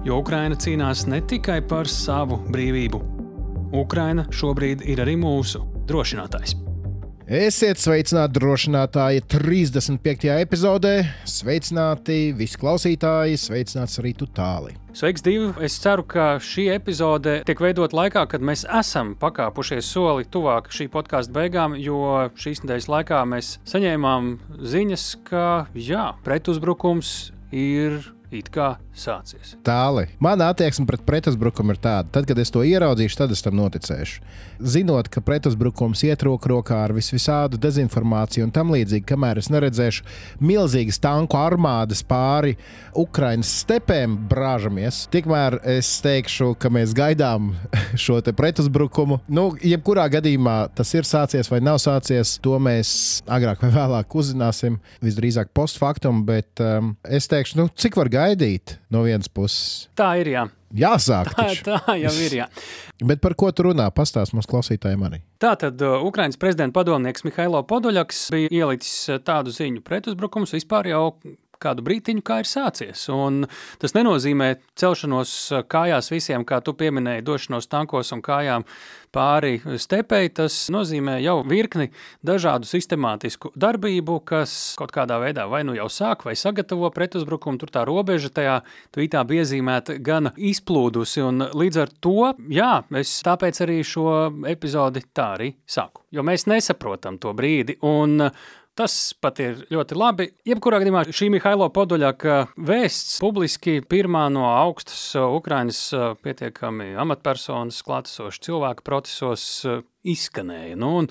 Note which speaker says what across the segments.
Speaker 1: Jo Ukraina cīnās ne tikai par savu brīvību. Ukraina šobrīd ir arī mūsu drošinātājs.
Speaker 2: Esiet sveicināti drošinātāji 35. epizodē. Sveicināti visi klausītāji, sveicināts arī tu tālāk.
Speaker 1: Sveiks, divi! Es ceru, ka šī epizode tiek veidota laikā, kad mēs esam pakāpušies soli tuvāk šī podkāstu beigām, jo šīs nedēļas laikā mēs saņēmām ziņas, ka jā, pretuzbrukums ir it kā sācies.
Speaker 2: Tāli. Mana attieksme pret pretuzbrukumu ir tāda, tad, kad es to ieraudzīšu, tad es tam noticēšu. Zinot, ka pretuzbrukums iet roku rokā ar visvisādu dezinformāciju un tam līdzīgi, kamēr es neredzēšu milzīgas tanku armādas pāri Ukraiņas stepēm brāžamies, tikmēr es teikšu, ka mēs gaidām šo pretuzbrukumu. Nu, jebkurā gadījumā tas ir sācies vai nav sācies, to mēs agrāk vai vēlāk uzzināsim. Visdrīzāk postfaktum, bet um, es teikšu, nu, cik var gaidīt no vienas puses.
Speaker 1: Tā ir jā.
Speaker 2: Jāsāk.
Speaker 1: Tā, tā jau ir. Jā.
Speaker 2: Bet par ko tu runā? Pastāst mums klausītājiem arī.
Speaker 1: Tātad uh, Ukraiņas prezidenta padomnieks Mihailo Podoļaks bija ielicis uh, tādu ziņu pretuzbrukums vispār jau kādu brīdiņu, kā ir sācies. Un tas nenozīmē celšanos uh, kājās visiem, kā tu pieminēji, došanos tankos un kājām pāri stepei. Tas nozīmē jau virkni dažādu sistemātisku darbību, kas kaut kādā veidā vai nu jau sāk vai sagatavo pretuzbrukumu. Tur tā robeža tajā tvītā bija iezīmēta gan izplūdusi, un līdz ar to, jā, es tāpēc arī šo epizodi tā arī saku. Jo mēs nesaprotam to brīdi, un Tas pat ir ļoti labi. Jebkurā gadījumā šī Mihailo Podoļaka vēsts publiski pirmā no augstas Ukrainas pietiekami amatpersonas klātesošas cilvēku procesos izskanēja. Nu,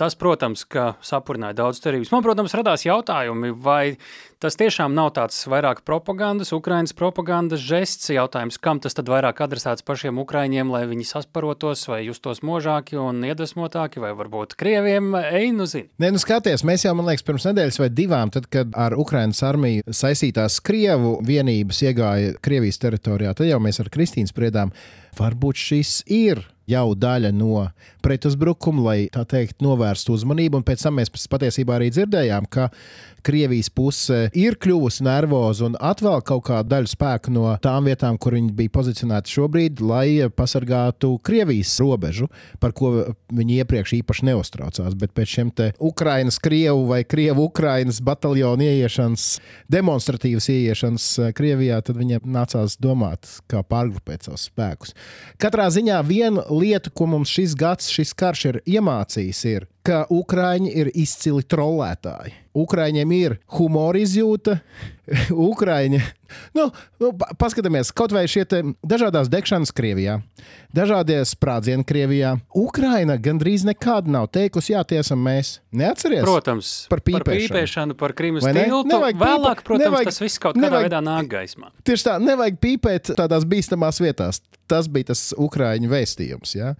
Speaker 1: tas, protams, sapurināja daudz cerības. Man, protams, radās jautājumi, vai tas tiešām nav tāds vairāk propagandas, Ukraiņas propagandas žests. Jautājums, kam tas tad vairāk adresēts pašiem Ukraiņiem, lai viņi sasparotos, vai justos možāki un iedvesmotāki, vai varbūt Krieviem, ej, nu zini.
Speaker 2: Nē, nu skaties, mēs jau, man liekas, pirms nedēļas vai divām, tad, kad ar Ukraiņas armiju saistītās Krievu vienības iegāja Krievijas teritorijā, tad jau mēs ar Kristīnu spriedām, varbūt šis ir jau daļa no pretuzbrukuma, lai tā teikt, novērstu uzmanību. Un pēc tam mēs patiesībā arī dzirdējām, ka Krievijas puse ir kļuvusi nervoza un atvēl kaut kādu daļu spēku no tām vietām, kur viņi bija pozicionēti šobrīd, lai pasargātu Krievijas robežu, par ko viņi iepriekš īpaši neuztraucās. Bet pēc šiem te Ukrainas, Krievu vai Krievu Ukrainas bataljonu ieiešanas, demonstratīvas ieiešanas Krievijā, tad viņiem nācās domāt, kā pārgrupēt savus spēkus. Katrā ziņā viena lieta, ko mums šis gads, šis karš ir iemācījis, ir, ka Ukrāņi ir izcili trollētāji. Ukrāņiem ir humora izjūta, Ukrāņi. Nu, nu, paskatāmies, kaut vai šie dažādas degšanas Krievijā, dažādie sprādzieni Krievijā. Ukraina gandrīz nekad nav teikusi, jā, tie esam mēs. Neatceries?
Speaker 1: Protams, par pīpēšanu, par, pīpēšanu, par Krimas tiltu. Vēlāk, protams, nevajag, tas viss kaut kādā nevajag, veidā nāk gaismā.
Speaker 2: Tieši tā, nevajag pīpēt tādās bīstamās vietās. Tas bija tas Ukrāņu vēstījums. Ja?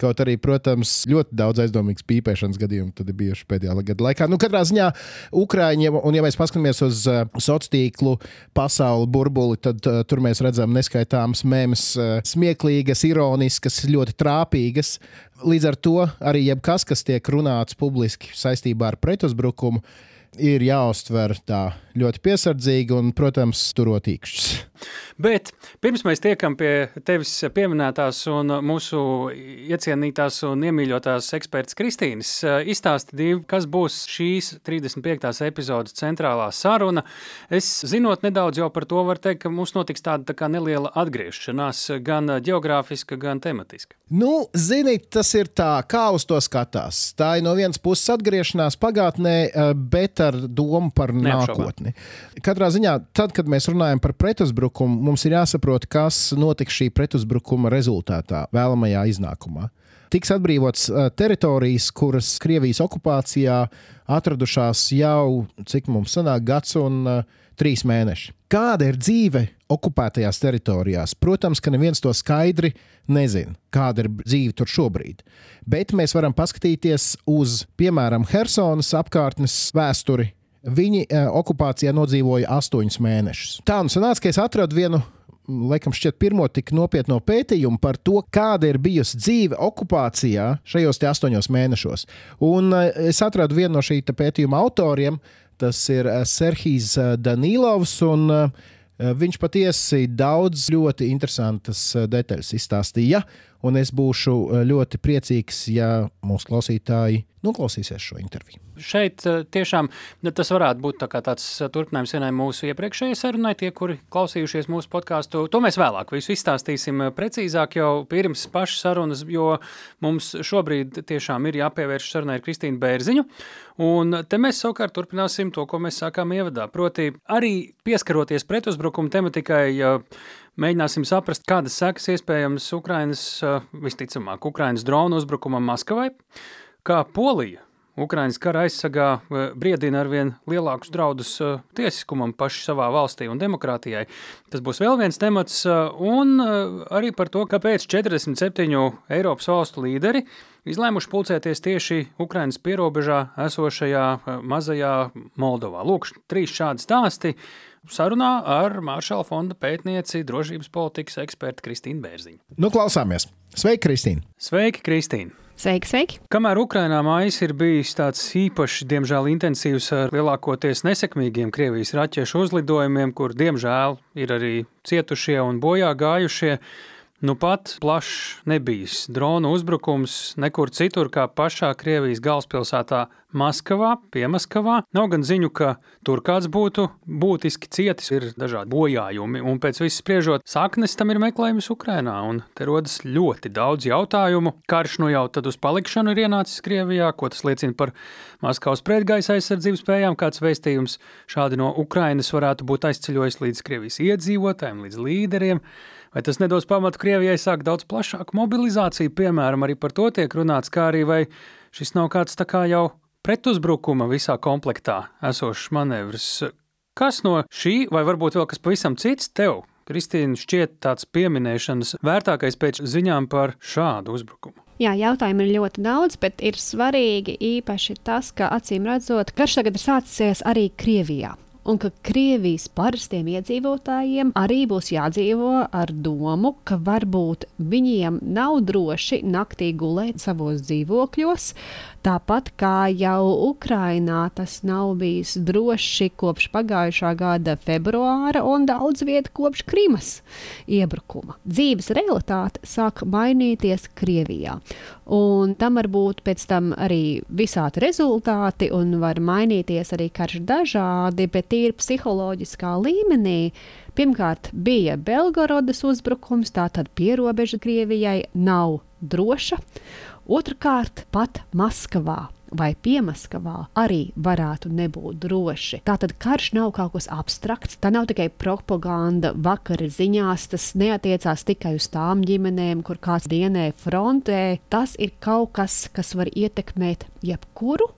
Speaker 2: Kaut arī, protams, ļoti daudz aizdomīgas pīpēšanas gadījumu tad ir bijuši pēdējā gada laikā. Nu, katrā ziņā Ukrāņiem, un ja mēs paskatāmies uz uh, sociālo tīklu pasauli burbuli, tad uh, tur mēs redzam neskaitāmas mēmas, uh, smieklīgas, ironiskas, ļoti trāpīgas. Līdz ar to arī jebkas, kas tiek runāts publiski saistībā ar pretuzbrukumu, ir jāuztver tā ļoti piesardzīgi un, protams, turot īkšķus.
Speaker 1: Bet pirms mēs tiekam pie tevis pieminētās un mūsu iecienītās un iemīļotās eksperts Kristīnas, izstāsti divi, kas būs šīs 35. epizodes centrālā saruna. Es zinot nedaudz jau par to, var teikt, ka mums notiks tāda tā kā neliela atgriešanās, gan geogrāfiska, gan tematiska.
Speaker 2: Nu, zini, tas ir tā, kā uz to skatās. Tā ir no vienas puses atgriešanās pagātnē, bet ar domu par nākotni. Katrā ziņā, tad, kad mēs runājam par pretuzbrukumu, mums ir jāsaprot, kas notiks šī pretuzbrukuma rezultātā, vēlamajā iznākumā. Tiks atbrīvotas teritorijas, kuras Krievijas okupācijā atradušās jau, cik mums sanāk, gads un uh, trīs mēneši. Kāda ir dzīve okupētajās teritorijās. Protams, ka neviens to skaidri nezina, kāda ir dzīve tur šobrīd. Bet mēs varam paskatīties uz, piemēram, Helsonas apkārtnes vēsturi. Viņi uh, okupācijā nodzīvoja astoņus mēnešus. Tā nu sanāca, ka es atradu vienu laikam, šķiet, pirmo tik nopietno pētījumu par to, kāda ir bijusi dzīve okupācijā šajos astoņos mēnešos. Un es atradu vienu no šī pētījuma autoriem, tas ir Serhijas Danilovs. Un, Viņš patiesi daudz ļoti interesantas detaļas izstāstīja, un es būšu ļoti priecīgs, ja mūsu klausītāji noklausīsies šo interviju.
Speaker 1: Šeit eh, tiešām nu, tas varētu būt tā tāds eh, turpinājums vienai mūsu iepriekšējai sarunai, tie, kuri klausījušies mūsu podkāstu. To mēs vēlāk visu izstāstīsim eh, precīzāk jau pirms pašas sarunas, jo mums šobrīd tiešām ir jāpievērš sarunai ar Kristīnu Bērziņu. Un te mēs savukārt turpināsim to, ko mēs sākām ievadā. Proti, arī pieskaroties pretuzbrukuma tematikai, mēģināsim saprast, kādas sekas iespējams Ukrainas, visticamāk, Ukrainas dronu uzbrukumam Maskavai kā Polija Ukraiņas kara aizsargā eh, briedina ar vien lielākus draudus eh, tiesiskumam paši savā valstī un demokrātijai. Tas būs vēl viens temats, eh, un arī par to, kāpēc 47 Eiropas valstu līderi izlēmuši pulcēties tieši Ukraiņas pierobežā esošajā mazajā Moldovā. Lūk, trīs šādi stāsti. Sarunā ar Māršala fonda pētnieci, drošības politikas ekspertu Kristīnu Bērziņu.
Speaker 2: Nu, klausāmies! Sveiki, Kristīne!
Speaker 1: Sveiki, Kristīne!
Speaker 3: Sveiki, sveiki!
Speaker 1: Kamēr Ukrainā mājas ir bijis tāds īpašs, diemžēl intensīvs ar lielākoties nesekmīgiem Krievijas raķešu uzlidojumiem, kur diemžēl ir arī cietušie un bojā gājušie, Nu pat plašs nebijis drona uzbrukums nekur citur kā pašā Krievijas galvaspilsētā Maskavā, Piemaskavā. Nav gan ziņu, ka tur kāds būtu būtiski cietis, ir dažādi bojājumi, un pēc viss spriežot, saknes tam ir meklējums Ukrainā, un te rodas ļoti daudz jautājumu. Karš nu jau tad uz palikšanu ir ienācis Krievijā, ko tas liecina par Maskavas pretgaisa aizsardzības spējām, kāds vēstījums šādi no Ukrainas varētu būt aizceļojis līdz Krievijas iedzīvotājiem, līdz līderiem. Vai tas nedos pamatu Krievijai sākt daudz plašāku mobilizāciju, piemēram, arī par to tiek runāts, kā arī vai šis nav kāds tā kā jau pretuzbrukuma visā komplektā esošs manevrs. Kas no šī, vai varbūt vēl kas pavisam cits tev, Kristīna, šķiet tāds pieminēšanas vērtākais pēc ziņām par šādu uzbrukumu?
Speaker 3: Jā, jautājumu ir ļoti daudz, bet ir svarīgi īpaši tas, ka acīm redzot, karš tagad ir sācies arī Krievijā un ka Krievijas parastiem iedzīvotājiem arī būs jādzīvo ar domu, ka varbūt viņiem nav droši naktī gulēt savos dzīvokļos, Tāpat kā jau Ukrainā tas nav bijis droši kopš pagājušā gada februāra un daudz vietu kopš Krimas iebrukuma. Dzīves realitāte sāk mainīties Krievijā. Un tam var būt pēc tam arī visādi rezultāti, un var mainīties arī karš dažādi, bet tīri psiholoģiskā līmenī. Pirmkārt, bija Belgorodas uzbrukums, tātad pierobeža Krievijai nav droša. Otrakārt, pat Maskavā vai Piemaskavā arī varētu nebūt droši. Tātad karš nav kaut kas abstrakts, tā nav tikai propaganda, vakara ziņās, tas neatiecās tikai uz tām ģimenēm, kur kāds dienē frontē. Tas ir kaut kas, kas var ietekmēt jebkuru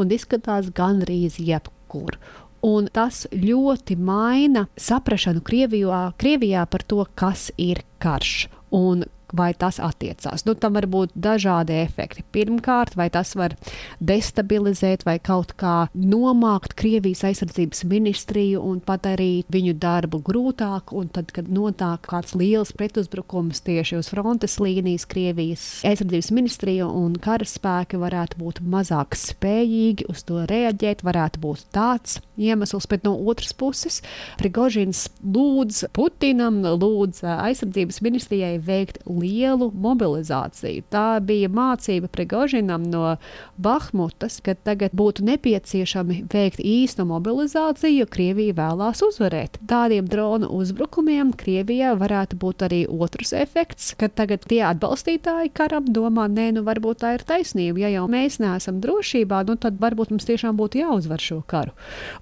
Speaker 3: un izskatās gandrīz jebkuru. Un tas ļoti maina saprāšanu Krievijā, Krievijā par to, kas ir karš. Un vai tas attiecās. Nu, tam var būt dažādi efekti. Pirmkārt, vai tas var destabilizēt vai kaut kā nomākt Krievijas aizsardzības ministriju un padarīt viņu darbu grūtāku, tad, kad nonāk kāds liels pretuzbrukums tieši uz frontes līnijas, Krievijas aizsardzības ministrija un karaspēki varētu būt mazāk spējīgi uz to reaģēt, varētu būt tāds iemesls, bet no otras puses Prigožins lūdz Putinam, lūdz aizsardzības ministrijai veikt lielu mobilizāciju. Tā bija mācība Prigožinam no Bahmutas, ka tagad būtu nepieciešami veikt īstu mobilizāciju, jo Krievija vēlās uzvarēt. Tādiem dronu uzbrukumiem Krievijā varētu būt arī otrs efekts, ka tagad tie atbalstītāji karam domā, nē, nu varbūt tā ir taisnība. Ja jau mēs neesam drošībā, nu tad varbūt mums tiešām būtu jāuzvar šo karu.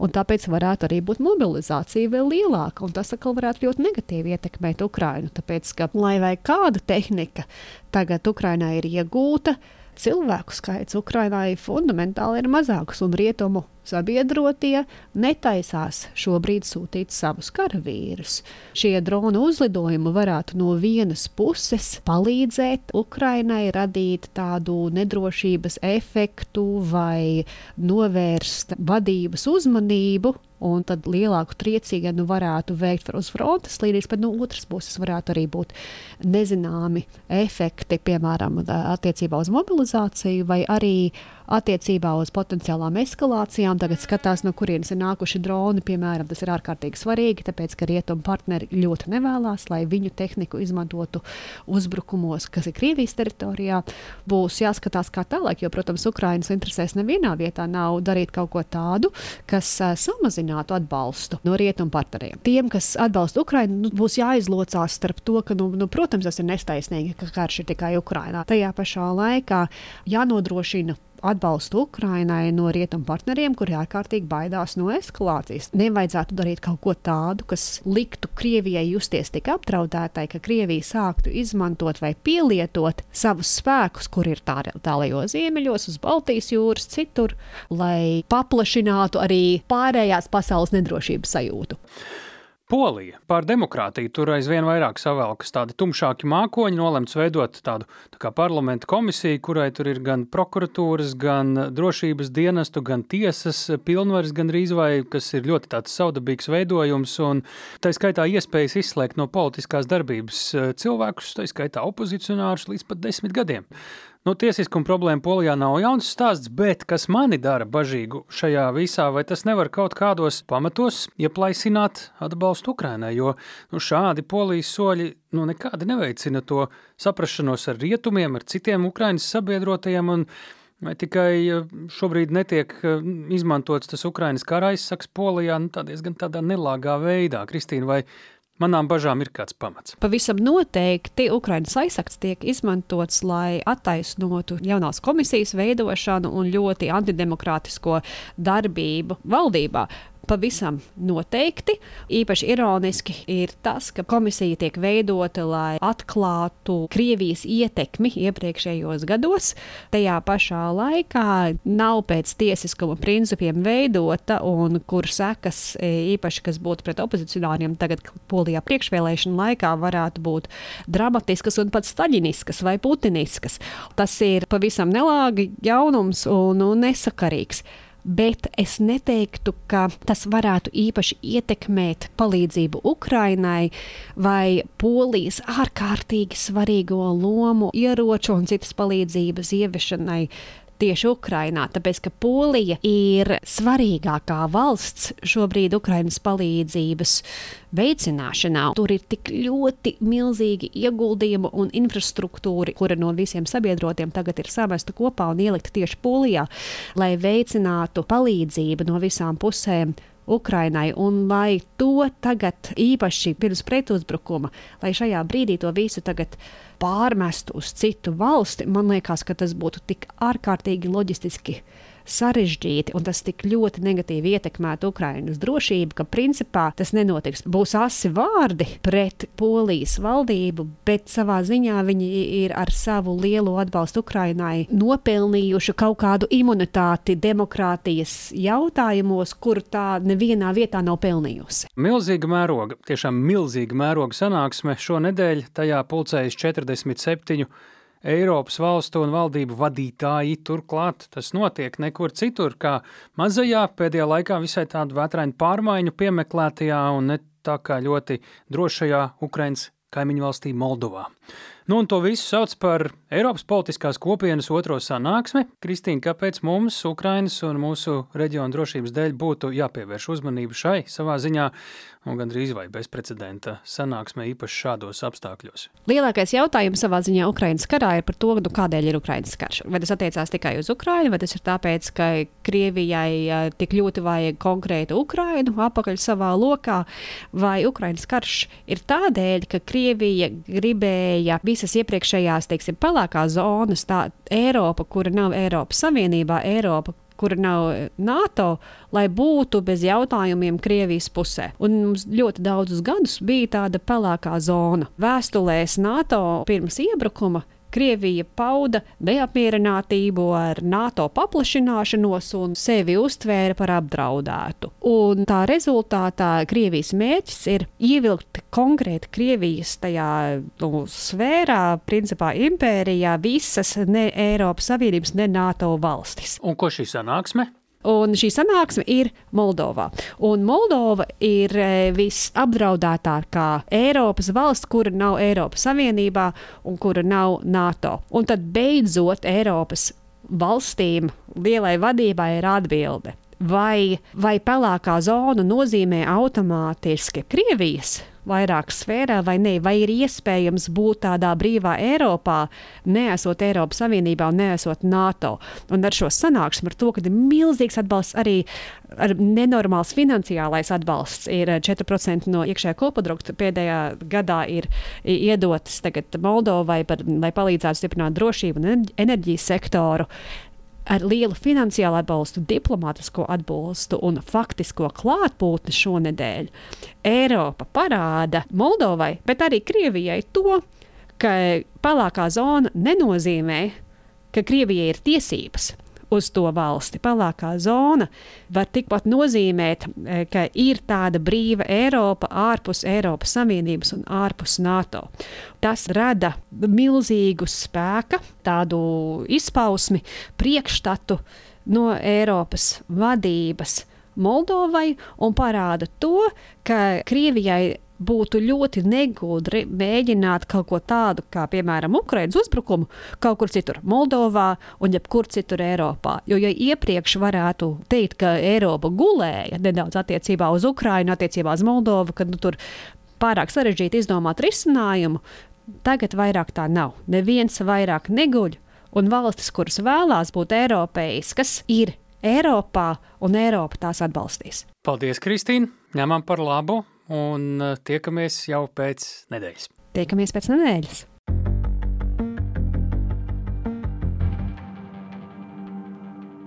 Speaker 3: Un tāpēc varētu arī būt mobilizācija vēl lielāka, un tas atkal varētu ļoti negatīvi ietekmēt Ukrainu. Tāpēc, ka, lai vai kāda tehnika tagad Ukrainā ir iegūta, cilvēku skaits Ukrainā fundamentāli ir mazāks un rietumu sabiedrotie netaisās šobrīd sūtīt savus karavīrus. Šie drona uzlidojumi varētu no vienas puses palīdzēt Ukrainai radīt tādu nedrošības efektu vai novērst vadības uzmanību un tad lielāku triecienu varētu veikt uz frontes līnijas, bet no otras puses varētu arī būt nezināmi efekti, piemēram, attiecībā uz mobilizāciju vai arī attiecībā uz potenciālām eskalācijām. Tagad skatās, no kurienes ir nākuši droni. Piemēram, tas ir ārkārtīgi svarīgi, tāpēc, ka rietumu partneri ļoti nevēlas, lai viņu tehniku izmantotu uzbrukumos, kas ir Krievijas teritorijā. Būs jāskatās, kā tālāk, jo, protams, Ukraiņas interesēs nevienā vietā nav darīt kaut ko tādu, kas uh, samazinātu atbalstu no rietumu partneriem. Tiem, kas atbalsta Ukraiņu, nu, būs jāizlocās starp to, ka, nu, nu, protams, tas ir nestaisnīgi, ka karš ir tikai Ukrainā. Tajā pašā laikā jānodrošina atbalstu Ukrainai no rietumu partneriem, kuri ārkārtīgi baidās no eskalācijas. Nevajadzētu darīt kaut ko tādu, kas liktu Krievijai justies tik apdraudētai, ka Krievija sāktu izmantot vai pielietot savus spēkus, kur ir tālajos ziemeļos, uz Baltijas jūras, citur, lai paplašinātu arī pārējās pasaules nedrošības sajūtu.
Speaker 1: Polija par demokrātiju tur aizvien vairāk savelkas tādi tumšāki mākoņi, nolemts veidot tādu tā parlamentu komisiju, kurai tur ir gan prokuratūras, gan drošības dienestu, gan tiesas pilnvaras, gan arī vai, kas ir ļoti tāds saudabīgs veidojums, un tā skaitā iespējas izslēgt no politiskās darbības cilvēkus, tā skaitā opozicionārus līdz pat desmit gadiem. Nu, tiesiskuma problēma Polijā nav jauns stāsts, bet kas mani dara bažīgu šajā visā, vai tas nevar kaut kādos pamatos ieplaisināt atbalstu Ukrainai, jo nu, šādi Polijas soļi nu, nekādi neveicina to saprašanos ar rietumiem, ar citiem Ukraiņas sabiedrotajiem. Un, Vai tikai šobrīd netiek izmantots tas Ukraiņas kara aizsaks Polijā nu, tā diezgan tādā nelāgā veidā? Kristīna, vai Manām bažām ir kāds pamats.
Speaker 3: Pavisam noteikti Ukraiņas aizsakts tiek izmantots, lai attaisnotu jaunās komisijas veidošanu un ļoti antidemokrātisko darbību valdībā. Pavisam noteikti. Īpaši ironiski ir tas, ka komisija tiek veidota, lai atklātu Krievijas ietekmi iepriekšējos gados. Tajā pašā laikā nav pēc tiesiskuma principiem veidota, un kur sekas e, īpaši, kas būtu pret opozicionāriem tagad Polijā priekšvēlēšana laikā, varētu būt dramatiskas un pat staļiniskas vai putiniskas. Tas ir pavisam nelāgi jaunums un, un nesakarīgs bet es neteiktu, ka tas varētu īpaši ietekmēt palīdzību Ukrainai vai Polijas ārkārtīgi svarīgo lomu ieroču un citas palīdzības ieviešanai tieši Ukrainā, tāpēc ka Polija ir svarīgākā valsts šobrīd Ukrainas palīdzības veicināšanā. Tur ir tik ļoti milzīgi ieguldījumi un infrastruktūra, kura no visiem sabiedrotiem tagad ir samesta kopā un ielikta tieši Polijā, lai veicinātu palīdzību no visām pusēm. Ukrainai, un lai to tagad, īpaši pirms pretuzbrukuma, lai šajā brīdī to visu tagad pārmestu uz citu valsti, man liekas, ka tas būtu tik ārkārtīgi loģistiski sarežģīti un tas tik ļoti negatīvi ietekmētu Ukraiņas drošību, ka principā tas nenotiks. Būs asi vārdi pret Polijas valdību, bet savā ziņā viņi ir ar savu lielo atbalstu Ukraiņai nopelnījuši kaut kādu imunitāti demokrātijas jautājumos, kur tā nevienā vietā nav pelnījusi.
Speaker 1: Milzīga mēroga, tiešām milzīga mēroga sanāksme šonadēļ tajā pulcējas 47 Eiropas valstu un valdību vadītāji. Turklāt tas notiek nekur citur, kā mazajā pēdējā laikā visai tādu vētrainu pārmaiņu piemeklētajā un ne tā kā ļoti drošajā Ukraiņas kaimiņu valstī Moldovā. Nu, un to visu sauc par Eiropas politiskās kopienas otro sanāksmi. Kristīna, kāpēc mums, Ukrainas un mūsu reģiona drošības dēļ, būtu jāpievērš uzmanība šai savā ziņā un gandrīz vai bezprecedenta sanāksmē, īpaši šādos apstākļos?
Speaker 3: Lielākais jautājums savā ziņā Ukraiņas karā ir par to, nu, kādēļ ir Ukraiņas karš. Vai tas attiecās tikai uz Ukraiņu, vai tas ir tāpēc, ka Krievijai tik ļoti vajag konkrētu Ukraiņu apakaļ savā lokā, vai Ukraiņas karš ir tādēļ, ka Krievija gribēja visas iepriekšējās, teiksim, pelēkās zonas, tā Eiropa, kura nav Eiropas Savienībā, Eiropa, kura nav NATO, lai būtu bez jautājumiem Krievijas pusē. Un mums ļoti daudzus gadus bija tāda pelēkā zona. Vēstulēs NATO pirms iebrukuma Krievija pauda neapmierinātību ar NATO paplašināšanos un sevi uztvēra par apdraudētu. Un tā rezultātā Krievijas mērķis ir ievilkt konkrēti Krievijas tajā nu, sfērā, principā impērijā, visas ne Eiropas Savienības, ne NATO valstis.
Speaker 1: Un ko šī sanāksme?
Speaker 3: Un šī sanāksme ir Moldovā. Un Moldova ir e, visapdraudētākā Eiropas valsts, kura nav Eiropas Savienībā un kura nav NATO. Un tad beidzot Eiropas valstīm, lielai vadībai ir atbilde. Vai, vai pelēkā zona nozīmē automātiski Krievijas vairāk sfērā, vai ne, vai ir iespējams būt tādā brīvā Eiropā, neesot Eiropas Savienībā un neesot NATO. Un ar šo sanāksmu, ar to, ka ir milzīgs atbalsts arī ar nenormāls finansiālais atbalsts, ir 4% no iekšējā koprodukta pēdējā gadā ir iedotas Moldovai, par, lai palīdzētu stiprināt drošību un enerģijas sektoru ar lielu finansiālu atbalstu, diplomātisko atbalstu un faktisko klātbūtni šonadēļ, Eiropa parāda Moldovai, bet arī Krievijai to, ka pelēkā zona nenozīmē, ka Krievijai ir tiesības uz to valsti. Pelēkā zona var tikpat nozīmēt, e, ka ir tāda brīva Eiropa ārpus Eiropas Savienības un ārpus NATO. Tas rada milzīgu spēka, tādu izpausmi, priekšstatu no Eiropas vadības. Moldovai un parāda to, ka Krievijai būtu ļoti negudri mēģināt kaut ko tādu, kā piemēram Ukraiņas uzbrukumu, kaut kur citur, Moldovā un jebkur citur Eiropā. Jo, ja iepriekš varētu teikt, ka Eiropa gulēja nedaudz attiecībā uz Ukraiņu, attiecībā uz Moldovu, kad nu, tur pārāk sarežģīti izdomāt risinājumu, tagad vairāk tā nav. Neviens vairāk neguļ, un valstis, kuras vēlās būt eiropeiskas, ir Eiropā, un Eiropa tās atbalstīs.
Speaker 1: Paldies, Kristīne! Ņemam par labu un eh, tiekamies jau pēc nedēļas.
Speaker 3: Tiekamies pēc nedēļas!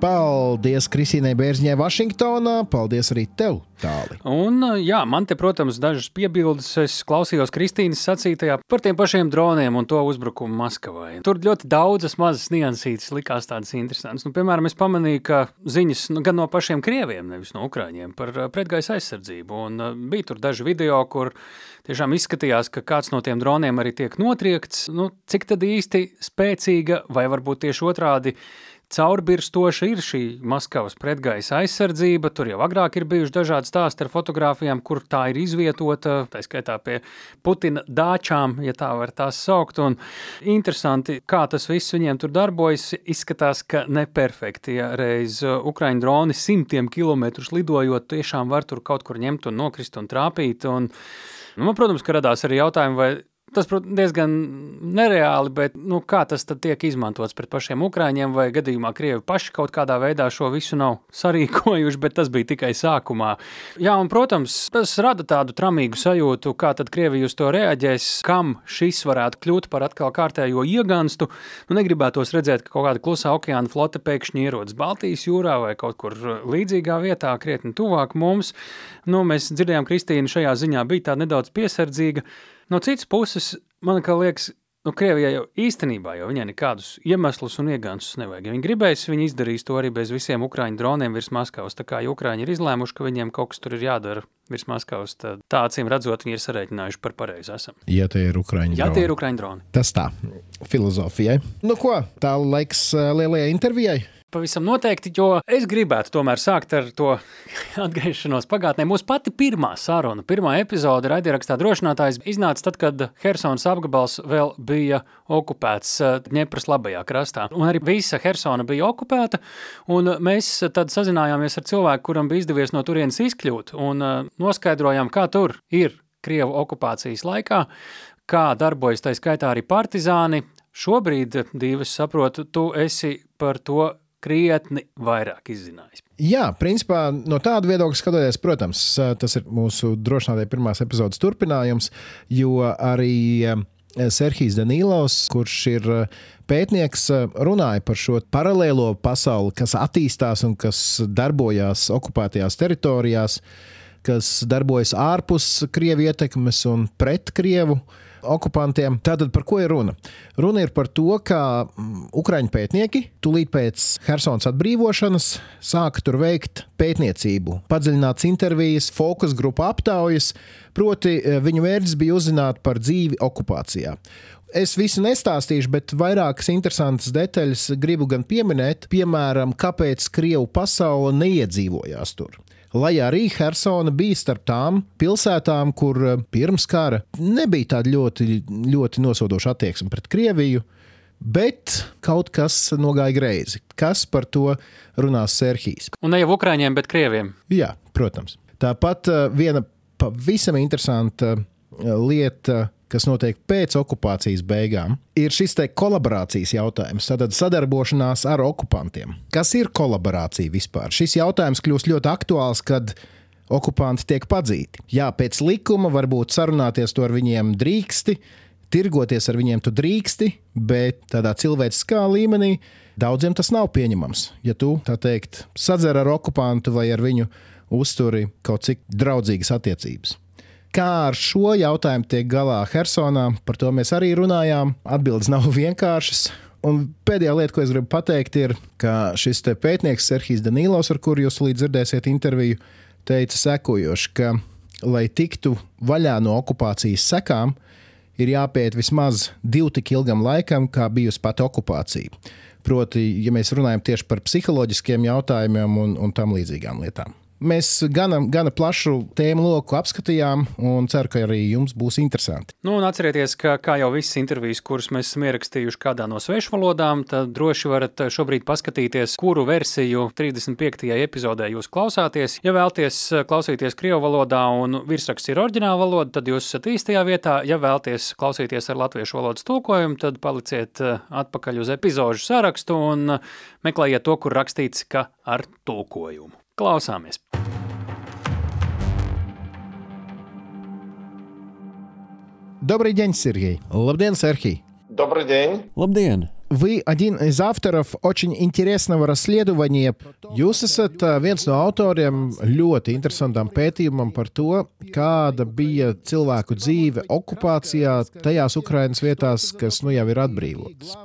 Speaker 2: Paldies Kristīnai Bērziņai Vašingtonā. Paldies arī tev, Tāli.
Speaker 1: Un, jā, man te, protams, dažas piebildes. Es klausījos Kristīnas sacītajā par tiem pašiem droniem un to uzbrukumu Maskavai. Tur ļoti daudzas mazas niansītas likās tādas interesantas. Nu, piemēram, es pamanīju, ka ziņas nu, gan no pašiem krieviem, nevis no ukrāņiem, par pretgaisa aizsardzību. Un, bija tur daži video, kur tiešām izskatījās, ka kāds no tiem droniem arī tiek notriekts. Nu, cik tad īsti spēcīga vai varbūt tieši otrādi? Caurbirstoša ir šī Maskavas pretgaisa aizsardzība. Tur jau agrāk ir bijuši dažādi stāsti ar fotografijām, kur tā ir izvietota, tā skaitā pie Putina dāčām, ja tā var tās saukt. Un interesanti, kā tas viss viņiem tur darbojas. Izskatās, ka neperfekti. Ja reiz Ukraiņu droni simtiem kilometrus lidojot, tiešām var tur kaut kur ņemt un nokrist un trāpīt. Un, nu, man, protams, ka radās arī jautājumi, vai Tas, protams, diezgan nereāli, bet nu, kā tas tiek izmantots pret pašiem ukrāņiem, vai gadījumā Krievi paši kaut kādā veidā šo visu nav sarīkojuši, bet tas bija tikai sākumā. Jā, un, protams, tas rada tādu tramīgu sajūtu, kā tad Krievija uz to reaģēs, kam šis varētu kļūt par atkal kārtējo ieganstu. Nu, negribētos redzēt, ka kaut kāda klusā okeāna flote pēkšņi ierodas Baltijas jūrā vai kaut kur līdzīgā vietā, krietni tuvāk mums. Nu, mēs dzirdējām, Kristīna šajā ziņā bija tā nedaudz piesardzīga. No citas puses, man liekas, nu, Krievijai jau īstenībā jau viņai nekādus iemeslus un iegānsus nevajag. Ja viņi gribēs, viņi izdarīs to arī bez visiem ukrāņu droniem virs Maskavas. Tā kā ja ukrāņi ir izlēmuši, ka viņiem kaut kas tur ir jādara virs Maskavas, tad tā acīm redzot, viņi ir sarēķinājuši par pareizi esam.
Speaker 2: Ja tie ir ukrāņu
Speaker 1: ja droni. Ja tie ir ukrāņu droni.
Speaker 2: Tas tā, filozofijai. Nu ko, tā laiks eh, lielajai intervijai
Speaker 1: pavisam noteikti, jo es gribētu tomēr sākt ar to atgriešanos pagātnē. Mūsu pati pirmā saruna, pirmā epizode raidierakstā drošinātājs iznāca tad, kad Hersons apgabals vēl bija okupēts Dņepras eh, labajā krastā. Un arī visa Hersona bija okupēta, un mēs tad sazinājāmies ar cilvēku, kuram bija izdevies no turienes izkļūt, un eh, noskaidrojām, kā tur ir Krievu okupācijas laikā, kā darbojas tā skaitā arī partizāni. Šobrīd, Dīvis, saprotu, tu esi par to krietni vairāk izzinājis.
Speaker 2: Jā, principā no tāda viedokļa skatoties, protams, tas ir mūsu drošinātāja pirmās epizodes turpinājums, jo arī eh, Serhijas Danīlovs, kurš ir eh, pētnieks, eh, runāja par šo paralēlo pasauli, kas attīstās un kas darbojas okupētajās teritorijās, kas darbojas ārpus Krievijas ietekmes un pret Krievu okupantiem. Tātad par ko ir runa? Runa ir par to, ka mm, Ukrāņu pētnieki tūlīt pēc Helsinas atbrīvošanas sāka tur veikt pētniecību, padziļināts intervijas, fokus grupu aptaujas. Proti, eh, viņu mērķis bija uzzināt par dzīvi okupācijā. Es visu nestāstīšu, bet vairākas interesantas detaļas gribu gan pieminēt. Piemēram, kāpēc Krievu pasaule neiedzīvojās tur lai arī Helsona bija starp tām pilsētām, kur eh, pirms kara nebija tāda ļoti, ļoti nosodoša attieksme pret Krieviju. Bet kaut kas nogāja greizi. Kas par to runās Serhijas?
Speaker 1: Un ne jau Ukrāņiem, bet Krieviem.
Speaker 2: Jā, protams. Tāpat eh, viena pavisam interesanta eh, lieta kas notiek pēc okupācijas beigām, ir šis te kolaborācijas jautājums, tad sadarbošanās ar okupantiem. Kas ir kolaborācija vispār? Šis jautājums kļūst ļoti aktuāls, kad okupanti tiek padzīti. Jā, pēc likuma varbūt sarunāties to ar viņiem drīksti, tirgoties ar viņiem tu drīksti, bet tādā cilvēciskā līmenī daudziem tas nav pieņemams. Ja tu, tā teikt, sadzer ar okupantu vai ar viņu uzturi kaut cik draudzīgas attiecības. Kā ar šo jautājumu tiek galā Helsonā, par to mēs arī runājām. Atbildes nav vienkāršas. Un pēdējā lieta, ko es gribu pateikt, ir, ka šis pētnieks Serhijas Danilovs, ar kuru jūs līdz dzirdēsiet interviju, teica sekojoši, ka, lai tiktu vaļā no okupācijas sekām, ir jāpiet vismaz divu tik ilgam laikam, kā bijusi pati okupācija. Proti, ja mēs runājam tieši par psiholoģiskiem jautājumiem un, un tam līdzīgām lietām. Mēs gana, gana plašu tēmu loku apskatījām, un ceru, ka arī jums būs interesanti.
Speaker 1: Nu, atcerieties, ka kā jau visas intervijas, kuras mēs esam ierakstījuši kādā no svešu valodām, tad droši varat šobrīd paskatīties, kuru versiju 35. epizodē jūs klausāties. Ja vēlaties klausīties krievu valodā un virsraksts ir oriģināla valoda, tad jūs esat īstajā vietā. Ja vēlaties klausīties ar latviešu valodas tulkojumu, tad paliciet atpakaļ uz epizodu sarakstu un meklējiet to, kur rakstīts, ka ar tulkojumu. Klausāmies!
Speaker 2: Добрый день, Сергей. Лабден, Сергей.
Speaker 4: Добрый день.
Speaker 5: Labdien!
Speaker 2: Вы один из авторов очень интересного расследования. Jūs esat viens no autoriem ļoti interesantam pētījumam par to, kāda bija cilvēku dzīve okupācijā tajās Ukrainas vietās, kas nu jau ir atbrīvotas.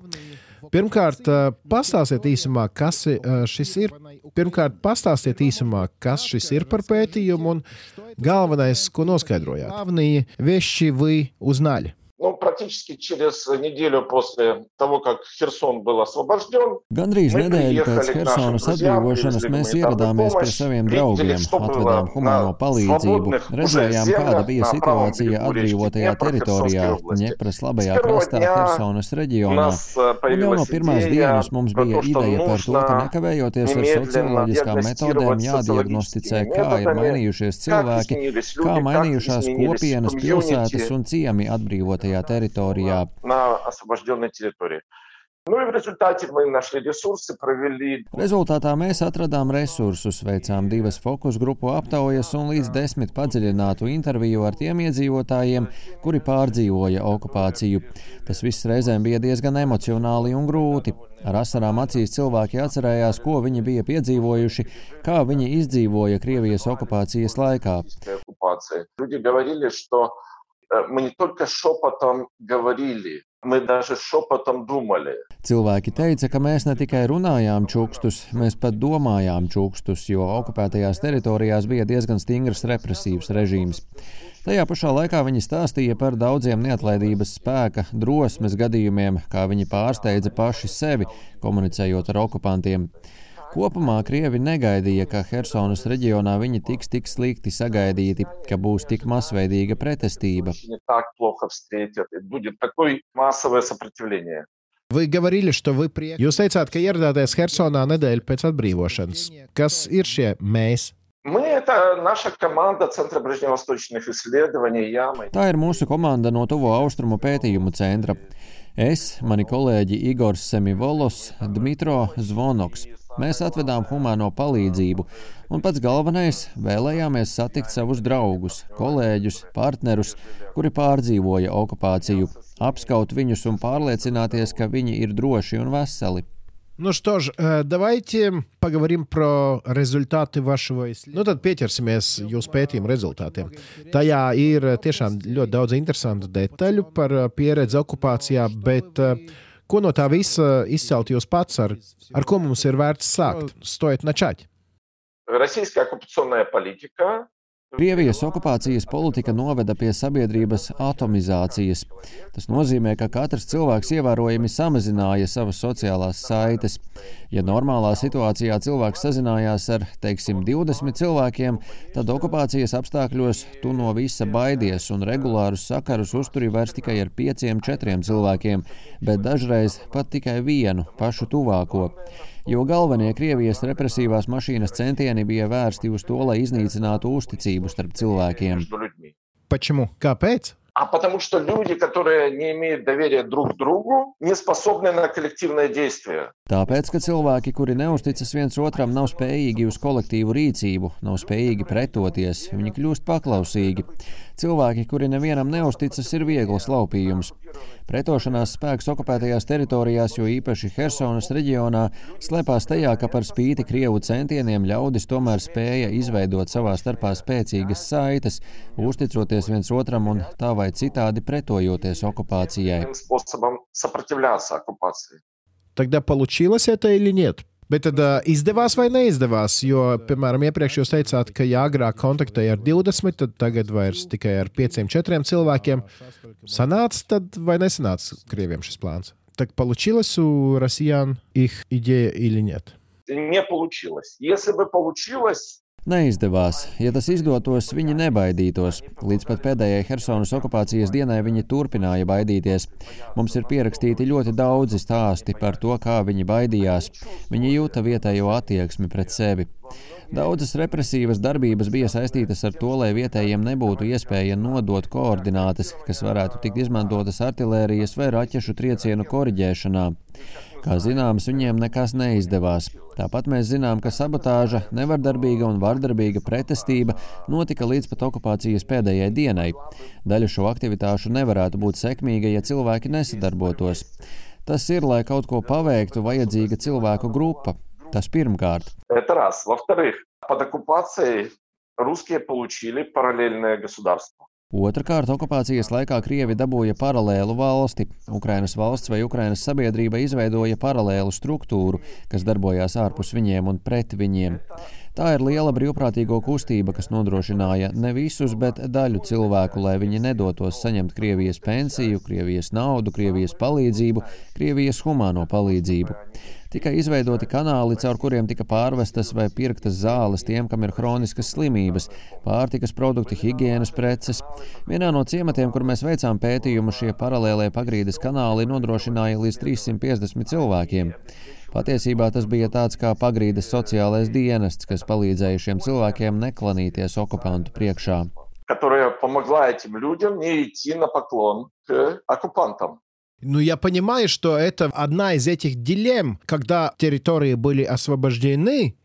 Speaker 2: Pirmkārt, pastāstiet īsumā, kas šis ir. Pirmkārt, pastāstiet īsumā, kas šis ir par pētījumu un galvenais, ko noskaidrojāt. Главные вещи вы узнали.
Speaker 4: Ну, практически через неделю после того, как Херсон был освобожден,
Speaker 5: Gandrīz
Speaker 4: Мы
Speaker 5: nedēļu pēc
Speaker 4: приехали к нашим
Speaker 5: Helsonas
Speaker 4: друзьям,
Speaker 5: atbrīvošanas
Speaker 4: привезли
Speaker 5: mēs
Speaker 4: гуманитарную
Speaker 5: ieradāmies pie
Speaker 4: помощь,
Speaker 5: saviem
Speaker 4: видели,
Speaker 5: draugiem,
Speaker 4: что было
Speaker 5: atvedām humāno
Speaker 4: на
Speaker 5: palīdzību,
Speaker 4: свободных уже
Speaker 5: redzējām, kāda
Speaker 4: землях
Speaker 5: bija
Speaker 4: на правом
Speaker 5: situācija
Speaker 4: берегу речки
Speaker 5: atbrīvotajā
Speaker 4: Днепра
Speaker 5: teritorijā,
Speaker 4: Херсонской области.
Speaker 5: Ņepras
Speaker 4: С
Speaker 5: labajā
Speaker 4: первого
Speaker 5: krastā
Speaker 4: дня
Speaker 5: Helsonas
Speaker 4: У
Speaker 5: reģionā.
Speaker 4: нас э,
Speaker 5: Un jau no
Speaker 4: появилась
Speaker 5: pirmās
Speaker 4: идея
Speaker 5: dienas mums
Speaker 4: про
Speaker 5: bija
Speaker 4: то, что
Speaker 5: ideja par to, ka
Speaker 4: нужно
Speaker 5: nekavējoties ar
Speaker 4: немедленно
Speaker 5: socioloģiskām metodēm
Speaker 4: диагностировать
Speaker 5: jādiagnosticē,
Speaker 4: социологическими
Speaker 5: kā ir
Speaker 4: методами,
Speaker 5: mainījušies
Speaker 4: как
Speaker 5: cilvēki,
Speaker 4: изменились
Speaker 5: kā
Speaker 4: люди, как
Speaker 5: mainījušās
Speaker 4: изменились
Speaker 5: kopienas, pilsētas
Speaker 4: комьюнити
Speaker 5: un ciemi atbrīvotajā teritorijā.
Speaker 4: на освобожденной территории. Ну и в результате мы нашли ресурсы, провели
Speaker 5: Rezultātā mēs atradām resursus, veicām divas fokus grupu aptaujas un līdz desmit padziļinātu interviju ar tiem iedzīvotājiem, kuri pārdzīvoja okupāciju. Tas viss reizēm bija diezgan emocionāli un grūti. Ar asarām acīs cilvēki atcerējās, ko viņi bija piedzīvojuši, kā viņi izdzīvoja Krievijas okupācijas laikā.
Speaker 4: после оккупации. Люди говорили, что э, мы не только шепотом говорили, мы даже шепотом думали.
Speaker 5: Cilvēki teica, ka mēs ne tikai runājām čukstus, mēs pat domājām čukstus, jo okupētajās teritorijās bija diezgan stingrs represīvs režīms. Tajā pašā laikā viņi stāstīja par daudziem neatlaidības spēka, drosmes gadījumiem, kā viņi pārsteidza paši sevi, komunicējot ar okupantiem. Kopumā Krievi negaidīja, ka Helsonas reģionā viņi tiks tik slikti sagaidīti, ka būs tik masveidīga pretestība.
Speaker 4: Не так плохо встретят, и будет такое массовое сопротивление.
Speaker 2: Вы говорили, что вы приехали. Jūs teicāt, ka ieradāties Helsonā nedēļu pēc atbrīvošanas. Kas ir šie mēs?
Speaker 4: Мы — это наша команда Центра ближневосточных исследований, я, мы
Speaker 5: Tā ir mūsu komanda no Tuvo Austrumu pētījumu centra. Es, mani kolēģi Igors Semivolos, Dmitro Zvonoks. Mēs atvedām humāno palīdzību, un pats galvenais - vēlējāmies satikt savus draugus, kolēģus, partnerus, kuri pārdzīvoja okupāciju, apskaut viņus un pārliecināties, ka viņi ir droši un veseli.
Speaker 2: Ну что ж, э, давайте поговорим про результаты вашего исследования. Nu, tad pieķersimies jūsu pētījuma rezultātiem. Tajā ir tiešām ļoti daudz interesantu detaļu par pieredzi okupācijā, bet ko no tā visa izcelt jūs pats, ar, ar ko mums ir vērts sākt? Стоит начать.
Speaker 4: Российская оккупационная политика
Speaker 5: Krievijas okupācijas politika noveda pie sabiedrības atomizācijas. Tas nozīmē, ka katrs cilvēks ievērojami samazināja savas sociālās saites. Ja normālā situācijā cilvēks sazinājās ar, teiksim, 20 cilvēkiem, tad okupācijas apstākļos tu no visa baidies un regulārus sakarus uzturi vairs tikai ar 5-4 cilvēkiem, bet dažreiz pat tikai vienu pašu tuvāko jo galvenie Krievijas represīvās mašīnas centieni bija vērsti uz to, lai iznīcinātu uzticību starp cilvēkiem.
Speaker 2: Почему? Kāpēc?
Speaker 4: А потому что люди, которые не имеют доверия друг к другу, не способны на коллективное действие.
Speaker 5: Tāpēc, ka cilvēki, kuri neusticas viens otram, nav spējīgi uz kolektīvu rīcību, nav spējīgi pretoties, viņi kļūst paklausīgi. Cilvēki, kuri nevienam neusticas, ir viegls laupījums. Pretošanās spēks okupētajās teritorijās, jo īpaši Helsonas reģionā, slēpās tajā, ka par spīti Krievu centieniem ļaudis tomēr spēja izveidot savā starpā spēcīgas saites, uzticoties viens otram un tā vai citādi pretojoties okupācijai.
Speaker 2: Тогда получилось это или нет? Bet tad uh, izdevās vai neizdevās? Jo, piemēram, iepriekš jūs teicāt, ka ja agrāk kontaktēja ar 20, tad tagad vairs tikai ar 5-4 cilvēkiem. Sanāca tad vai nesanāca krieviem šis plāns? Так получилось у россиян их идея или нет?
Speaker 4: Не получилось. Если бы получилось,
Speaker 5: Neizdevās. Ja tas izdotos, viņi nebaidītos. Līdz pat pēdējai Helsonas okupācijas dienai viņi turpināja baidīties. Mums ir pierakstīti ļoti daudzi stāsti par to, kā viņi baidījās. Viņi jūta vietējo attieksmi pret sevi. Daudzas represīvas darbības bija saistītas ar to, lai vietējiem nebūtu iespēja nodot koordinātes, kas varētu tikt izmantotas artērijas vai raķešu triecienu koriģēšanā. Kā zināms, viņiem nekas neizdevās. Tāpat mēs zinām, ka sabotāža, nevardarbīga un vardarbīga pretestība notika līdz pat okupācijas pēdējai dienai. Daļa šo aktivitāšu nevarētu būt sekmīga, ja cilvēki nesadarbotos. Tas ir, lai kaut ko paveiktu, vajadzīga cilvēku grupa. Tas pirmkārt.
Speaker 4: Это раз. Во-вторых, под оккупацией русские получили параллельное государство.
Speaker 5: Otrakārt, okupācijas laikā Krievi dabūja paralēlu valsti. Ukrainas valsts vai Ukrainas sabiedrība izveidoja paralēlu struktūru, kas darbojās ārpus viņiem un pret viņiem. Tā ir liela brīvprātīgo kustība, kas nodrošināja ne visus, bet daļu cilvēku, lai viņi nedotos saņemt Krievijas pensiju, Krievijas naudu, Krievijas palīdzību, Krievijas humāno palīdzību. Tika izveidoti kanāli, caur kuriem tika pārvestas vai pirktas zāles tiem, kam ir hroniskas slimības, pārtikas produkti, higiēnas preces. Vienā no ciematiem, kur mēs veicām pētījumu, šie paralēlie pagrīdes kanāli nodrošināja līdz 350 cilvēkiem. Patiesībā tas bija tāds kā pagrīdes sociālais dienests, kas palīdzēja šiem cilvēkiem neklanīties okupantu priekšā.
Speaker 4: Которая помогла этим людям не идти на поклон к оккупантам.
Speaker 2: Ну, я понимаю, что это одна из этих дилемм, когда территории были освобождены.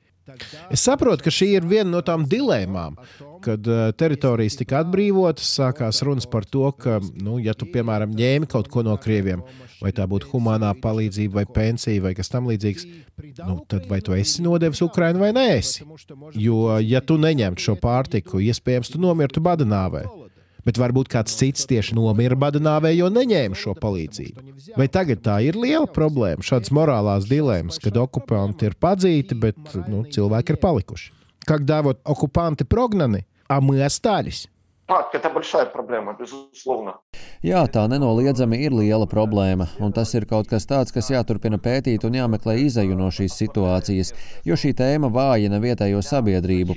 Speaker 2: Es saprotu, ka šī ir viena no tām dilēmām, kad uh, teritorijas tika atbrīvotas, sākās runas par to, ka, nu, ja tu, piemēram, ņēmi kaut ko no krieviem, vai tā būtu humanā palīdzība, vai pensija, vai kas tamlīdzīgs, nu, tad vai tu esi nodevis Ukrainu vai nē, esi. Jo, ja tu neņemtu šo pārtiku, iespējams, tu nomirtu badanāvē bet varbūt kāds cits tieši nomira badanāvē, jo neņēma šo palīdzību. Vai tagad tā ir liela problēma, šādas morālās dilemmas, kad okupanti ir padzīti, bet nu, cilvēki ir palikuši? Когда вот оккупанты прогнаны, а мы остались.
Speaker 4: Так, это большая проблема, безусловно.
Speaker 5: Jā, tā nenoliedzami ir liela problēma, un tas ir kaut kas tāds, kas jāturpina pētīt un jāmeklē izeju no šīs situācijas, jo šī tēma vājina vietējo sabiedrību.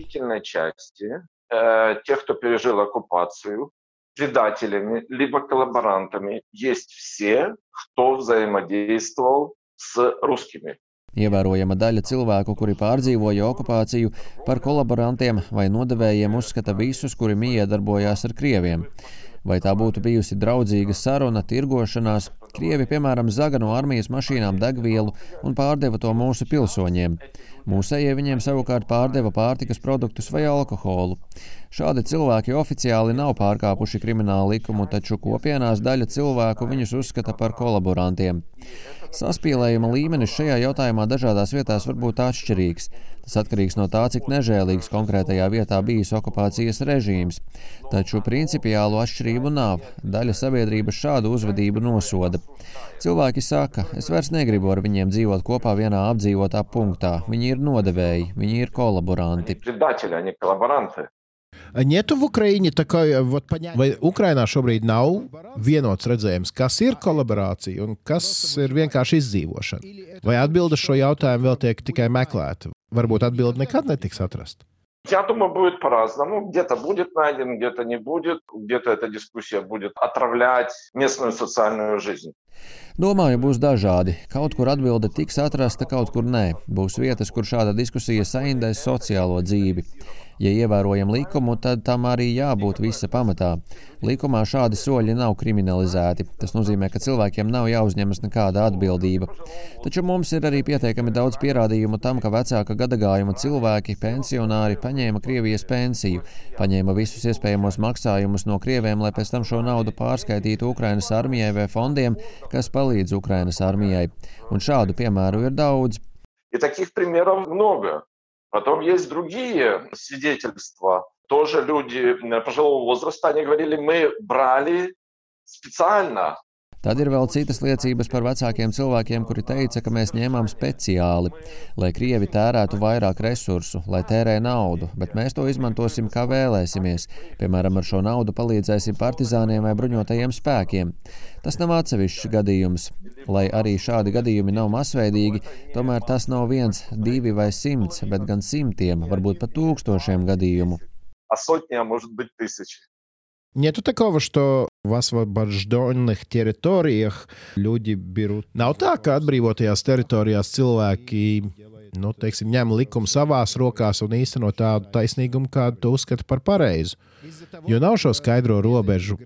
Speaker 4: Тех, кто пережил оккупацию, предателями, либо коллаборантами есть все, кто взаимодействовал с русскими.
Speaker 5: Ievērojama daļa cilvēku, kuri pārdzīvoja okupāciju, par kolaborantiem vai nodevējiem uzskata visus, kuri miedarbojās ar krieviem. Vai tā būtu bijusi draudzīga saruna, tirgošanās, Krievi, piemēram, zaga no armijas mašīnām degvielu un pārdeva to mūsu pilsoņiem. Mūsējie viņiem savukārt pārdeva pārtikas produktus vai alkoholu. Šādi cilvēki oficiāli nav pārkāpuši kriminālu likumu, taču kopienās daļa cilvēku viņus uzskata par kolaborantiem. Saspīlējuma līmenis šajā jautājumā dažādās vietās var būt atšķirīgs. Tas atkarīgs no tā, cik nežēlīgs konkrētajā vietā bijis okupācijas režīms. Taču principiālu atšķirību nav. Daļa sabiedrības šādu uzvedību nosoda. Cilvēki saka, es vairs negribu ar viņiem dzīvot kopā vienā apdzīvotā punktā. Viņi ir nodevēji, viņi ir kolaboranti.
Speaker 2: Нету в Украине такой вот понятия. Vai Ukrainā šobrīd nav vienots redzējums, kas ir kolaborācija un kas ir vienkārši izdzīvošana? Vai atbilde šo jautājumu vēl tiek tikai meklēta? Varbūt atbilde nekad netiks atrasta.
Speaker 4: Я думаю, будет по-разному. Где-то будет найден, где-то не будет. Где-то эта дискуссия будет отравлять местную социальную жизнь.
Speaker 5: Domāju, būs dažādi. Kaut kur atbilde tiks atrasta, kaut kur nē. Būs vietas, kur šāda diskusija saindēs sociālo dzīvi. Ja ievērojam likumu, tad tam arī jābūt visa pamatā. Likumā šādi soļi nav kriminalizēti. Tas nozīmē, ka cilvēkiem nav jāuzņemas nekāda atbildība. Taču mums ir arī pietiekami daudz pierādījumu tam, ka vecāka gadagājuma cilvēki, pensionāri, paņēma Krievijas pensiju, paņēma visus iespējamos maksājumus no krieviem, lai pēc tam šo naudu pārskaitītu Ukrainas armijai vai fondiem, kas palīdz Ukrainas armijai. Un šādu piemēru ir daudz.
Speaker 4: И таких примеров много. Потом есть другие свидетельства. Тоже люди пожилого возраста, они говорили, мы брали специально
Speaker 5: Tad ir vēl citas liecības par vecākiem cilvēkiem, kuri teica, ka mēs ņēmām speciāli, lai Krievi tērētu vairāk resursu, lai tērē naudu, bet mēs to izmantosim kā vēlēsimies. Piemēram, ar šo naudu palīdzēsim partizāniem vai bruņotajiem spēkiem. Tas nav atsevišķs gadījums. Lai arī šādi gadījumi nav masveidīgi, tomēr tas nav viens, divi vai simts, bet gan simtiem, varbūt pat tūkstošiem gadījumu.
Speaker 4: А сотни, а может быть тысячи.
Speaker 2: Нету такого, что в освобожденных территориях люди берут. Nav tā, ka atbrīvotajās teritorijās cilvēki nu, teiksim, ņem likumu savās rokās un īsteno tādu taisnīgumu, kādu tu uzskati par pareizu. Jo nav šo skaidro robežu,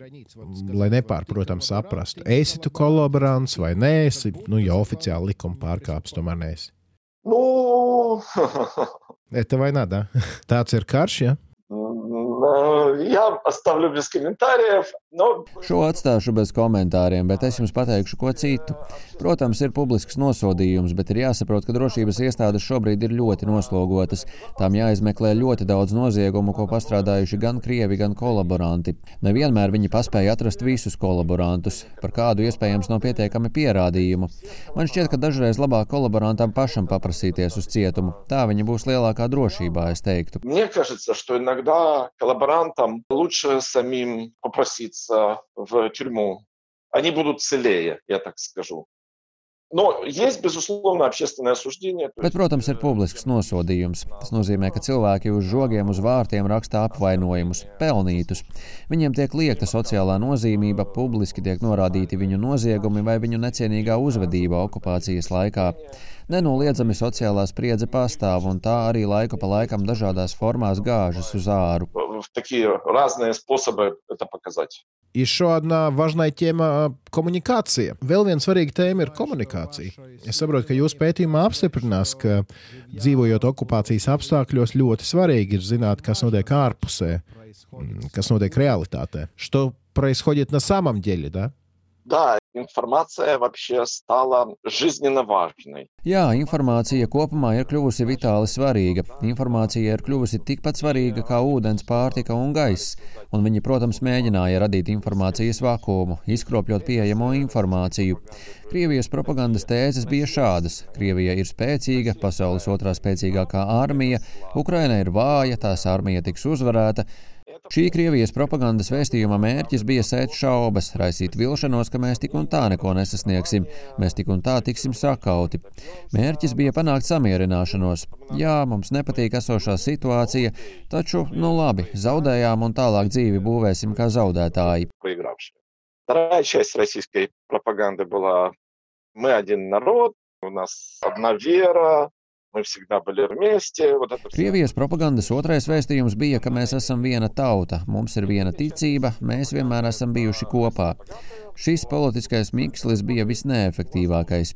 Speaker 2: lai nepārprotami saprastu, esi tu kolaborants vai nē, esi, nu, ja oficiāli likuma pārkāpis, tomēr neesi.
Speaker 4: Ну,
Speaker 2: Это война, да? Tāds ir karš, ja?
Speaker 4: Я оставлю без комментариев. Но...
Speaker 5: Šo atstāšu bez komentāriem, bet es jums pateikšu ko citu. Protams, ir publisks nosodījums, bet ir jāsaprot, ka drošības iestādes šobrīd ir ļoti noslogotas. Tām jāizmeklē ļoti daudz noziegumu, ko pastrādājuši gan krievi, gan kolaboranti. Nevienmēr viņi paspēja atrast visus kolaborantus, par kādu iespējams nav pietiekami pierādījumu. Man šķiet, ka dažreiz labāk kolaborantam pašam paprasīties uz cietumu. Tā viņi būs lielākā drošībā, es teiktu.
Speaker 4: Мне кажется, что иногда коллаборантам лучше самим попроситься в тюрьму. Они будут целее, я так скажу. Но есть, безусловно, общественное осуждение.
Speaker 5: Bet, protams, ir publisks nosodījums. Tas nozīmē, ka cilvēki uz žogiem, uz vārtiem raksta apvainojumus, pelnītus. Viņiem tiek liekta sociālā nozīmība, publiski tiek norādīti viņu noziegumi vai viņu necienīgā uzvedība okupācijas laikā. Nenoliedzami sociālā spriedze pastāv, un tā arī laiku pa laikam dažādās formās gāžas uz āru.
Speaker 4: Такие разные способы это показать.
Speaker 2: Еще одна важная tēma - komunikācija. Vēl viena svarīga tēma ir komunikācija. Es saprotu, ka jūsu pētījumā apstiprinās, ka dzīvojot okupācijas apstākļos, ļoti svarīgi ir zināt, kas notiek ārpusē, kas notiek realitātē. Что происходит на самом деле, да?
Speaker 4: Да, информация вообще стала жизненно важной.
Speaker 5: Jā, informācija kopumā ir kļuvusi vitāli svarīga. Informācija ir kļuvusi tikpat svarīga kā ūdens, pārtika un gaiss. Un viņi, protams, mēģināja radīt informācijas vakumu, izkropļot pieejamo informāciju. Krievijas propagandas tēzes bija šādas: Krievija ir spēcīga, pasaules otrā spēcīgākā armija, Ukraina ir vāja, tās armija tiks uzvarēta. Šī Krievijas propagandas vēstījuma mērķis bija sēt šaubas, raisīt vilšanos, ka mēs tik un tā neko nesasniegsim, mēs tik un tā tiksim sakauti. Mērķis bija panākt samierināšanos. Jā, mums nepatīk esošā situācija, taču, nu labi, zaudējām un tālāk dzīvi būvēsim kā zaudētāji.
Speaker 4: Вторая часть российской пропаганды была «Мы один народ», «У нас одна вера», Мы всегда были вместе. Вот это
Speaker 5: Krievijas propagandas otrais vēstījums bija, ka mēs esam viena tauta, mums ir viena ticība, mēs vienmēr esam bijuši kopā. Šis politiskais mikslis bija visneefektīvākais.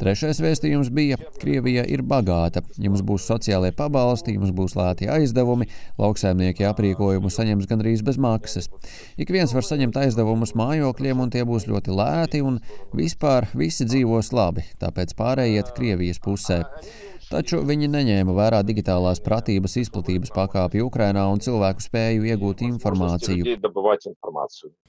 Speaker 5: Trešais vēstījums bija: Krievija ir bagāta, jums būs sociālie pabalsti, jums būs lēti aizdevumi, lauksaimnieki aprīkojumu saņems gandrīz bez maksas. Ik viens var saņemt aizdevumus mājokļiem, un tie būs ļoti lēti, un vispār visi dzīvos labi, tāpēc pārējiet Krievijas pusē. Taču viņi neņēma vērā digitālās pratības izplatības pakāpi Ukrainā un cilvēku spēju iegūt informāciju.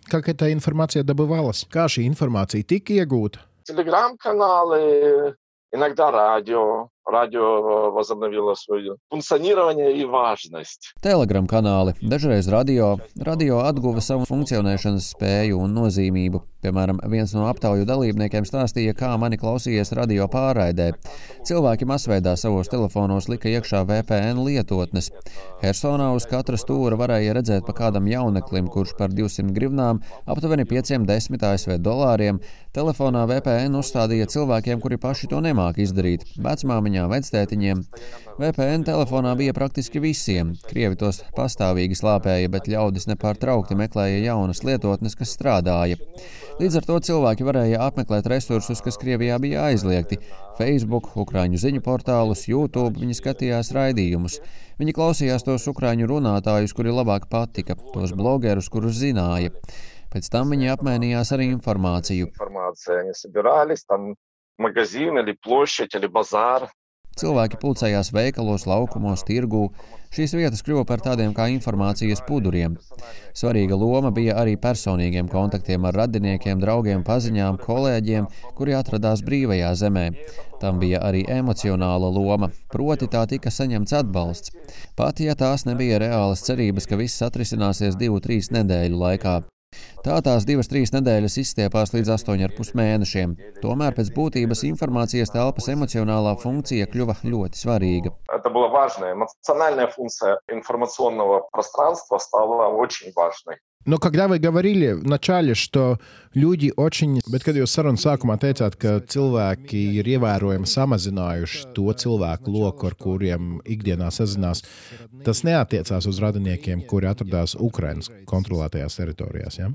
Speaker 2: Kā tā informācija dabūvалась? Kā šī informācija tika iegūta?
Speaker 4: Телеграм-каналы, иногда радио, радио возобновило свое функционирование и важность.
Speaker 5: Telegram kanāli, dažreiz radio, radio atguva savu funkcionēšanas spēju un nozīmību. Piemēram, viens no aptauju dalībniekiem stāstīja, kā mani klausījies radio pārraidē. Cilvēki masveidā savos telefonos lika iekšā VPN lietotnes. Hersonā uz katra stūra varēja redzēt pa kādam jauneklim, kurš par 200 grivnām, aptuveni 510 ASV dolāriem, telefonā VPN uzstādīja cilvēkiem, kuri paši to nemāk izdarīt. Vecmāmiņa vecmāmiņām, vectētiņiem. VPN telefonā bija praktiski visiem. Krievi tos pastāvīgi slāpēja, bet ļaudis nepārtraukti meklēja jaunas lietotnes, kas strādāja. Līdz ar to cilvēki varēja apmeklēt resursus, kas Krievijā bija aizliegti. Facebook, Ukrāņu ziņu portālus, YouTube viņi skatījās raidījumus. Viņi klausījās tos ukrāņu runātājus, kuri labāk patika, tos blogerus, kurus zināja. Pēc tam viņi apmainījās ar informāciju.
Speaker 4: Informācija, viņi sabirālis, tam magazīni, li plošķi, li bazāri.
Speaker 5: Cilvēki pulcējās veikalos, laukumos, tirgū. Šīs vietas kļuva par tādiem kā informācijas puduriem. Svarīga loma bija arī personīgiem kontaktiem ar radiniekiem, draugiem, paziņām, kolēģiem, kuri atradās brīvajā zemē. Tam bija arī emocionāla loma, proti tā tika saņemts atbalsts. Pat ja tās nebija reālas cerības, ka viss atrisināsies divu, trīs nedēļu laikā. Tā tās divas, trīs nedēļas izstiepās līdz astoņiem ar pus mēnešiem. Tomēr pēc būtības informācijas telpas emocionālā funkcija kļuva ļoti svarīga.
Speaker 4: Это была важная эмоциональная функция информационного пространства стала очень важной.
Speaker 2: Но когда вы говорили вначале, что люди очень... Bet, kad jūs sarunas sākumā teicāt, ka cilvēki ir ievērojami samazinājuši to cilvēku loku, ar kuriem ikdienā sazinās, tas neatiecās uz radiniekiem, kuri atradās Ukrainas kontrolētajās teritorijās. Ja?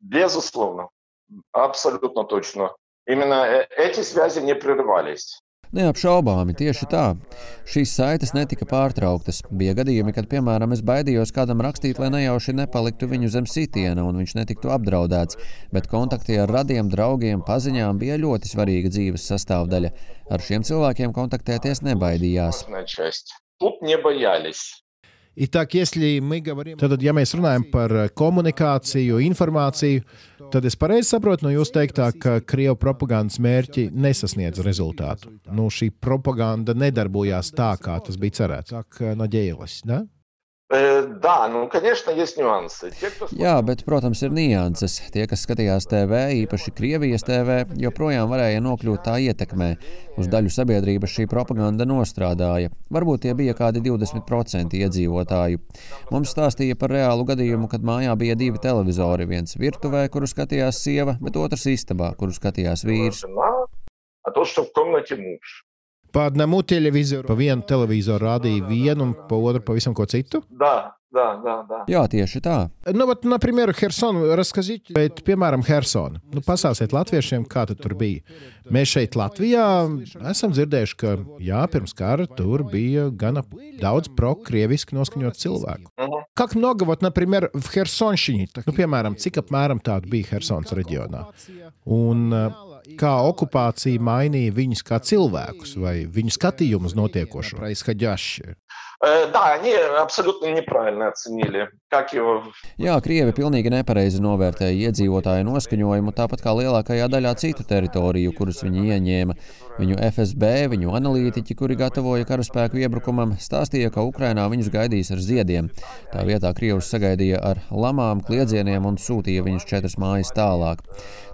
Speaker 4: Безусловно, абсолютно точно. Именно эти связи не прерывались.
Speaker 5: Neapšaubāmi, tieši tā. Šīs saites netika pārtrauktas. Bija gadījumi, kad, piemēram, es baidījos kādam rakstīt, lai nejauši nepaliktu viņu zem sitiena un viņš netiktu apdraudēts, bet kontakti ar radiem, draugiem, paziņām bija ļoti svarīga dzīves sastāvdaļa. Ar šiem cilvēkiem kontaktēties nebaidījās.
Speaker 4: Тут не боялись.
Speaker 2: Итак, если мы говорим... Tad, ja mēs runājam par komunikāciju, informāciju, tad es pareizi saprotu no jūsu teiktā, ka Krievijas propagandas mērķi nesasniedz rezultātu. Nu, šī propaganda nedarbojās tā, kā tas bija cerēts. Kā надеялась, да?
Speaker 4: Да, ну, конечно, есть нюансы. Те, кто...
Speaker 5: Jā, bet, protams, ir nianses. Tie, kas skatījās TV, īpaši Krievijas TV, joprojām varēja nokļūt tā ietekmē. Uz daļu sabiedrības šī propaganda nostrādāja. Varbūt tie bija kādi 20% iedzīvotāju. Mums stāstīja par reālu gadījumu, kad mājā bija divi televizori. Viens virtuvē, kuru skatījās sieva, bet otrs istabā, kuru skatījās vīrs.
Speaker 4: А то, что в комнате муж.
Speaker 2: По одному телевизору, pa vienu televizoru rādīja vienu, un pa otru pavisam ko citu?
Speaker 4: Да, да, да, да.
Speaker 5: Jā, tieši tā.
Speaker 2: Nu, вот, например, Херсон, расскажите, bet, piemēram, Hersona. Nu, pasāstiet latviešiem, kā tur bija. Mēs šeit Latvijā esam dzirdējuši, ka jā, pirms kara tur bija gana daudz pro-krieviski noskaņot cilvēku. Uh -huh. Как много, вот, например, в Херсонщине, nu, piemēram, cik apmēram tādu bija Hersons reģionā? Un, uh, kā okupācija mainīja viņus kā cilvēkus vai viņu skatījumu uz notiekošo. Происходящее.
Speaker 4: Да, они абсолютно неправильно оценили, как его.
Speaker 5: Jā, Krievi pilnīgi nepareizi novērtēja iedzīvotāju noskaņojumu, tāpat kā lielākajā daļā citu teritoriju, kuras viņi ieņēma. Viņu FSB, viņu analītiķi, kuri gatavoja karaspēku iebrukumam, stāstīja, ka Ukrainā viņus gaidīs ar ziediem. Tā vietā Krievus sagaidīja ar lamām, kliedzieniem un sūtīja viņus četras mājas tālāk.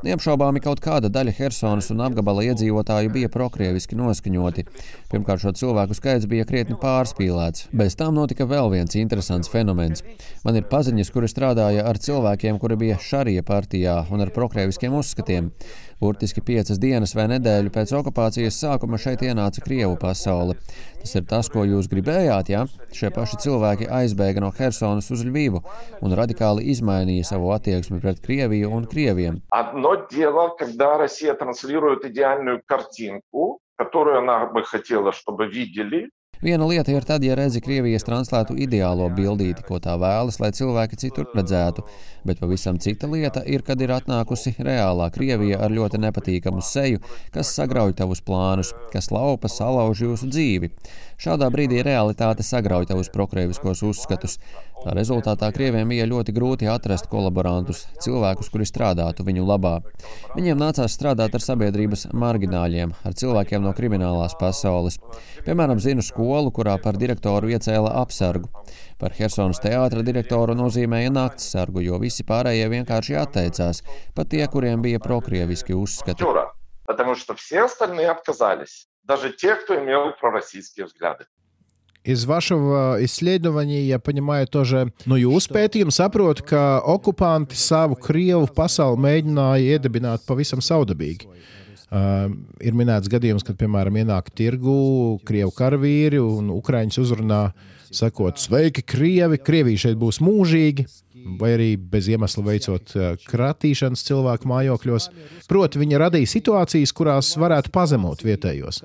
Speaker 5: Neapšaubāmi kaut kāda daļa Helsonas un apgabala iedzīvotāju bija prokrieviski noskaņoti. Pirmkārt, šo cilvēku skaits bija krietni pārspīlēts. nogalināts. Bez tām notika vēl viens interesants fenomens. Man ir paziņas, kuri strādāja ar cilvēkiem, kuri bija šarija partijā un ar prokrieviskiem uzskatiem. Burtiski piecas dienas vai nedēļu pēc okupācijas sākuma šeit ienāca Krievu pasaule. Tas ir tas, ko jūs gribējāt, jā? Ja? Šie paši cilvēki aizbēga no Helsonas uz Ļuvu un radikāli izmainīja savu attieksmi pret Krieviju un Krieviem.
Speaker 4: Одно дело, когда Россия транслирует идеальную картинку, которую она бы хотела, чтобы видели,
Speaker 5: Viena lieta ir tad, ja redzi Krievijas translētu ideālo bildīti, ko tā vēlas, lai cilvēki citur redzētu, bet pavisam cita lieta ir, kad ir atnākusi reālā Krievija ar ļoti nepatīkamu seju, kas sagrauj tavus plānus, kas laupa salauž jūsu dzīvi. Šādā brīdī realitāte sagrauj tavus prokrieviskos uzskatus. Tā rezultātā Krieviem bija ļoti grūti atrast kolaborantus, cilvēkus, kuri strādātu viņu labā. Viņiem nācās strādāt ar sabiedrības margināļiem, ar cilvēkiem no kriminālās pasaules. Piemēram, zinu skolu, kurā par direktoru iecēla apsargu. Par Helsonas teātra direktoru nozīmēja naktsargu, jo visi pārējie vienkārši atteicās, pat tie, kuriem bija prokrieviski uzskati.
Speaker 4: Потому что все остальные отказались, даже те, кто имел пророссийские взгляды.
Speaker 2: Из вашего исследования, я понимаю, тоже, nu, jūs pētījumi saprot, ka okupanti savu Krievu pasauli mēģināja iedibināt pavisam saudabīgi. Uh, ir minēts gadījums, kad, piemēram, ienāk tirgu krievu karavīri un ukrāņus uzrunā, sakot, sveiki, krievi, krievija šeit būs mūžīgi, vai arī bez iemesla veicot kratīšanas cilvēku mājokļos. Proti, viņi radīja situācijas, kurās varētu pazemot vietējos.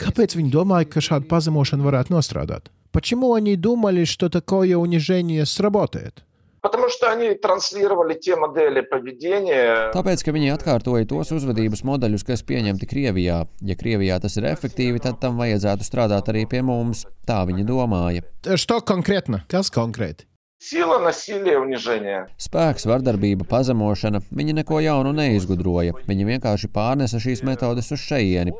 Speaker 2: Kāpēc viņi domāja, ka šāda pazemošana varētu nostrādāt? Почему они думали, что такое унижение сработает?
Speaker 4: Потому что они транслировали те модели поведения.
Speaker 5: Tāpēc, ka viņi atkārtoja tos uzvedības modeļus, kas pieņemti Krievijā. Ja Krievijā tas ir efektīvi, tad tam vajadzētu strādāt arī pie mums. Tā viņi domāja.
Speaker 2: Что конкретно? Kas konkrēti?
Speaker 4: Sila, насилие, унижение.
Speaker 5: Spēks, vardarbība, pazemošana. Viņi neko jaunu neizgudroja. Viņi vienkārši pārnesa šīs metodes uz šejieni.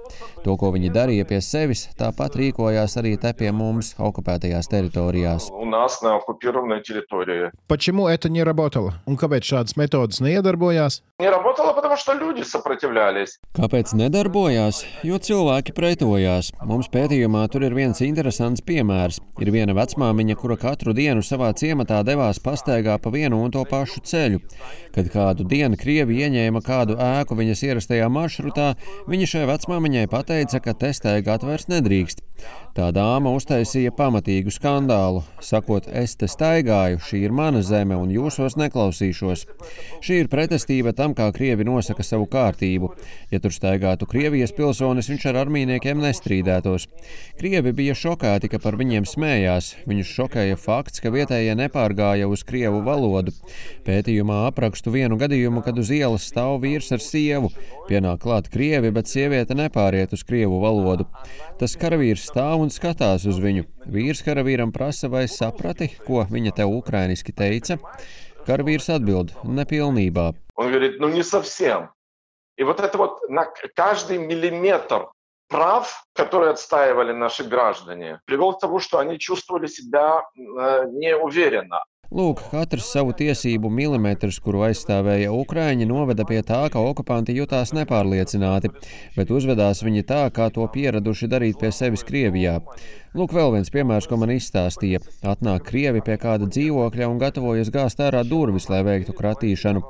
Speaker 5: To, ko viņi darīja pie sevis, tāpat rīkojās arī te pie mums, okupētajās teritorijās.
Speaker 4: У нас на оккупированной территории.
Speaker 2: Почему это не работало? Un kāpēc šādas metodas neiedarbojās?
Speaker 4: Не работало, потому что люди сопротивлялись.
Speaker 5: Kāpēc nedarbojās? Jo cilvēki pretojās. Mums pētījumā tur ir viens interesants piemērs. Ir viena vecmāmiņa, kura katru dienu savā ciematā devās pastaigā pa vienu un to pašu ceļu. Kad kādu dienu Krievi ieņēma kādu ēku viņas ierastajā maršrutā, viņa šai vecmāmiņai pateica, ka te staigāt vairs nedrīkst. Tā dāma uztaisīja pamatīgu skandālu, sakot, es te staigāju, šī ir mana zeme un jūsos neklausīšos. Šī ir pretestība tam, kā Krievi nosaka savu kārtību. Ja tur staigātu Krievijas pilsonis, viņš ar armīniekiem nestrīdētos. Krievi bija šokēti, ka par viņiem smējās. Viņus šokēja fakts, ka vietējie nepārgāja uz krievu valodu. Pētījumā aprakstu vienu gadījumu, kad uz ielas stāv vīrs ar sievu. Pienāk klāt krievi, bet sieviete nepāriet uz krievu valodu. Tas karavīrs stāv un skatās uz viņu. Vīrs karavīram prasa, vai saprati, ko viņa te ukrainiski teica. Karavīrs atbild: nepilnībā.
Speaker 4: Он говорит, ну не совсем. И вот это вот на каждый миллиметр прав, которые отстаивали наши граждане, привел к тому, что они чувствовали себя э, неуверенно.
Speaker 5: Lūk, katrs savu tiesību milimetrus, kuru aizstāvēja Ukrāņi, noveda pie tā, ka okupanti jutās nepārliecināti, bet uzvedās viņi tā, kā to pieraduši darīt pie sevis Krievijā. Lūk, vēl viens piemērs, ko man izstāstīja. Atnāk krievi pie kāda dzīvokļa un gatavojas gāzt ārā durvis, lai veiktu kratīšanu.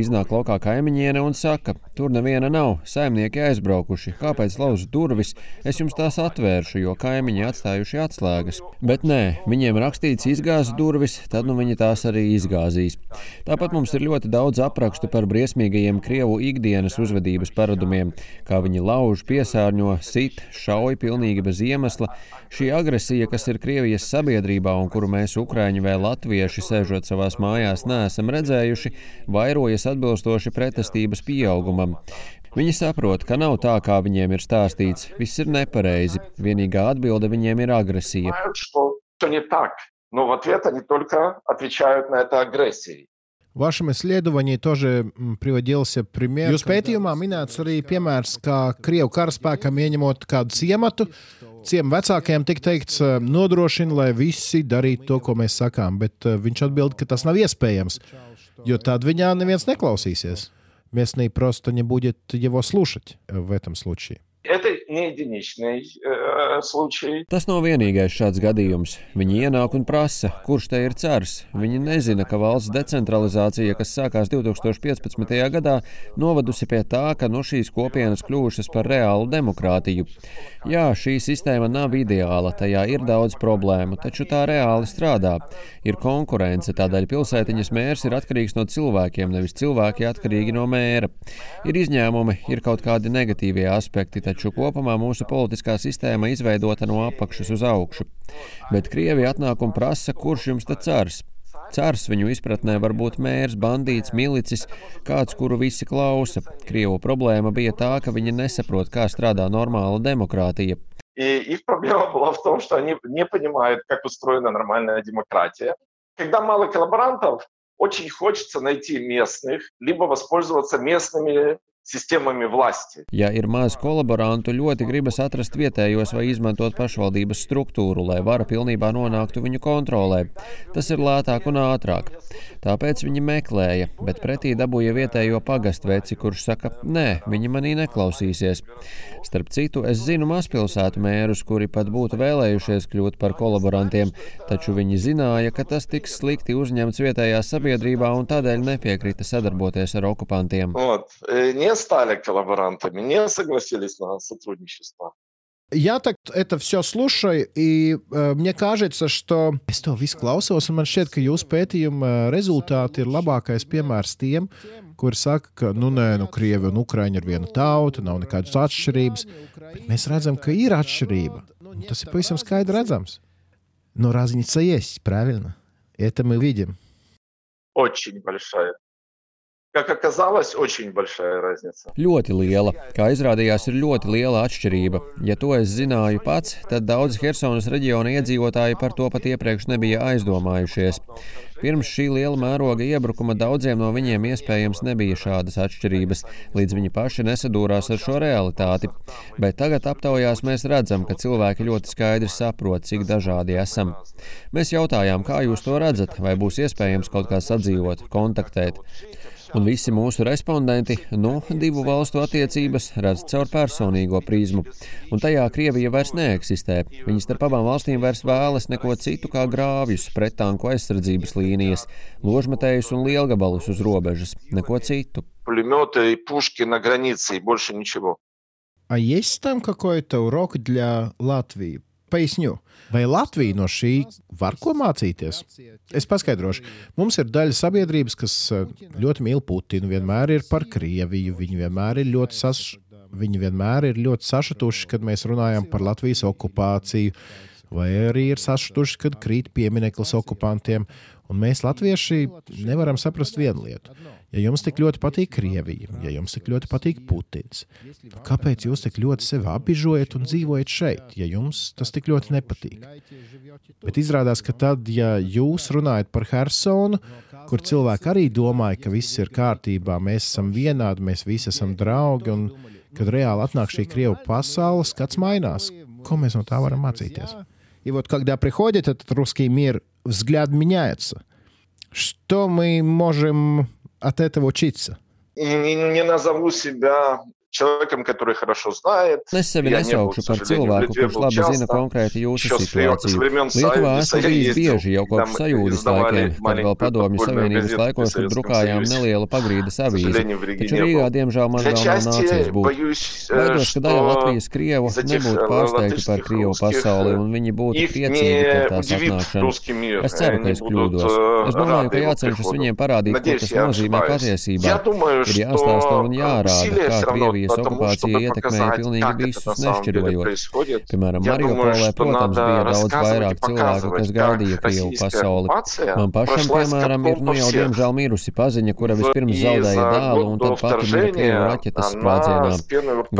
Speaker 5: Iznāk laukā kaimiņiene un saka, tur neviena nav, saimnieki aizbraukuši. Kāpēc lauž durvis? Es jums tās atvēršu, jo kaimiņi atstājuši atslēgas. Bet nē, viņiem rakstīts izgāzt durvis, tad nu viņi tās arī izgāzīs. Tāpat mums ir ļoti daudz aprakstu par briesmīgajiem krievu ikdienas uzvedības paradumiem, kā viņi lauž, piesārņo, sit, šauj pilnīgi bez iemesla Šī agresija, kas ir Krievijas sabiedrībā un kuru mēs, Ukrāņi vai Latvieši, sēžot savās mājās, neesam redzējuši, vairojas atbilstoši pretestības pieaugumam. Viņi saprot, ka nav tā, kā viņiem ir stāstīts. Viss ir nepareizi. Vienīgā atbilde viņiem ir agresija.
Speaker 4: Знают, что, что не так. Но в ответ они только отвечают на это агрессией.
Speaker 2: В вашем исследовании тоже м, приводился пример. Jūs pētījumā minēts arī piemērs, kā Krievu karaspēkam ieņemot kādu ciematu, ciem vecākiem tika teikts, eh, nodrošina, lai visi darītu to, ko mēs sakām, bet eh, viņš atbild, ka tas nav iespējams, jo tad viņā neviens neklausīsies. Местный просто не будет его слушать в этом случае.
Speaker 4: Это не единичный э, случай.
Speaker 5: Tas nav vienīgais šāds gadījums. Viņi ienāk un prasa, kurš te ir cars. Viņi nezina, ka valsts decentralizācija, kas sākās 2015. gadā, novadusi pie tā, ka no nu šīs kopienas kļuvušas par reālu demokrātiju. Jā, šī sistēma nav ideāla, tajā ir daudz problēmu, taču tā reāli strādā. Ir konkurence, tādēļ pilsētiņas mērs ir atkarīgs no cilvēkiem, nevis cilvēki atkarīgi no mēra. Ir izņēmumi, ir kaut kādi negatīvie aspekti, taču kopumā mūsu politiskā sistēma izveidota no apakšas uz augšu. Bet Krievija atnāk un prasa, kurš jums te cars? Cars viņu izpratnē var būt mērs, bandīts, milicis, kāds, kuru visi klausa. Krievu problēma bija tā, ka viņi nesaprot, kā strādā normāla demokrātija.
Speaker 4: И их проблема была в том, что они не понимают, как устроена нормальная демократия. Когда мало коллаборантов, очень хочется найти местных, либо воспользоваться местными sistēmami vlasti.
Speaker 5: Ja ir maz kolaborantu, ļoti gribas atrast vietējos vai izmantot pašvaldības struktūru, lai vara pilnībā nonāktu viņu kontrolē. Tas ir lētāk un ātrāk. Tāpēc viņi meklēja, bet pretī dabūja vietējo pagastveci, kurš saka, nē, viņi manī neklausīsies. Starp citu, es zinu mazpilsētu mērus, kuri pat būtu vēlējušies kļūt par kolaborantiem, taču viņi zināja, ka tas tiks slikti uzņemts vietējā sabiedrībā un tādēļ nepiekrita sadarboties ar okupantiem.
Speaker 4: Ot, не стали коллаборантами, не согласились на сотрудничество.
Speaker 2: Я так это все слушаю, и э, мне кажется, что es to visu klausos, un man šķiet, ka jūsu pētījuma rezultāti ir labākais piemērs tiem, kuri saka, ka, nu, nē, nu, Krievi un Ukraiņa ir viena tauta, nav nekādas atšķirības. Bet mēs redzam, ka ir atšķirība. Un tas ir pavisam skaidri redzams. Но разница есть, правильно? Это мы видим.
Speaker 4: Очень большая. Как оказалось, очень большая разница.
Speaker 5: Ļoti liela. Kā izrādījās, ir ļoti liela atšķirība. Ja to es zināju pats, tad daudz Helsonas reģiona iedzīvotāji par to pat iepriekš nebija aizdomājušies. Pirms šī liela mēroga iebrukuma daudziem no viņiem iespējams nebija šādas atšķirības, līdz viņi paši nesadūrās ar šo realitāti. Bet tagad aptaujās mēs redzam, ka cilvēki ļoti skaidri saprot, cik dažādi esam. Mēs jautājām, kā jūs to redzat, vai būs iespējams kaut kā sadzīvot, kontaktēt. Un visi mūsu respondenti, nu, divu valstu attiecības redz caur personīgo prizmu. Un tajā Krievija vairs neeksistē. Viņi starp abām valstīm vairs vēlas neko citu kā grāvjus, pretanku aizsardzības līnijas, ložmetējus un lielgabalus uz robežas. Neko citu.
Speaker 4: Пулеметы и пушки на границе и больше ничего.
Speaker 2: А есть там какой-то урок для Латвии? Paisņu. Vai Latvija no šī var ko mācīties? Es paskaidrošu. Mums ir daļa sabiedrības, kas eh, ļoti mīl Putinu, vienmēr ir par Krieviju, viņi vienmēr ir ļoti sas... Viņi vienmēr ir ļoti sašutuši, kad mēs runājam par Latvijas okupāciju, vai arī ir sašutuši, kad krīt piemineklis okupantiem. Un mēs, latvieši, nevaram saprast vienu lietu. Ja jums tik ļoti patīk Krievija, ja jums tik ļoti patīk Putins, kāpēc jūs tik ļoti sevi apbižojat un dzīvojat šeit, ja jums tas tik ļoti nepatīk? Bet izrādās, ka tad, ja jūs runājat par Hersonu, kur cilvēki arī domāja, ka viss ir kārtībā, mēs esam vienādi, mēs visi esam draugi, un kad reāli atnāk šī Krievu pasaule, skats mainās. Ko mēs no tā varam mācīties? И вот когда приходит этот русский мир, взгляд меняется. Что мы можем от этого учиться?
Speaker 4: Не, не назову себя человеком, который хорошо знает.
Speaker 5: Es sevi nesaukšu par cilvēku, kurš labi zina konkrēti jūsu situāciju. Lietuvā esmu bijis bieži jau kopš sajūdas laikiem, kad vēl padomju savienības laikos, kad drukājām nelielu pagrīdes avīzi. Taču Rīgā, diemžēl, man vēl nav nācies būt. Baidos, ka daļa Latvijas Krievu nebūtu pārsteigti par Krievu pasauli, un viņi būtu priecīgi par tās atnākšanu. Es ceru, ka es kļūdos. Es domāju, ka jācenšas viņiem parādīt, ko tas nozīmē patiesībā. Ir jāstāsta un jārāda, kā Krievija Krievijas okupācija ietekmēja pilnīgi visus nešķirojot. Piemēram, Mariupolē, protams, bija daudz vairāk cilvēku, kas gaidīja Krievu pasauli. Man pašam, piemēram, ir nu jau diemžēl mirusi paziņa, kura vispirms zaudēja dēlu un tad pati mira Krievu raķetes sprādzienā.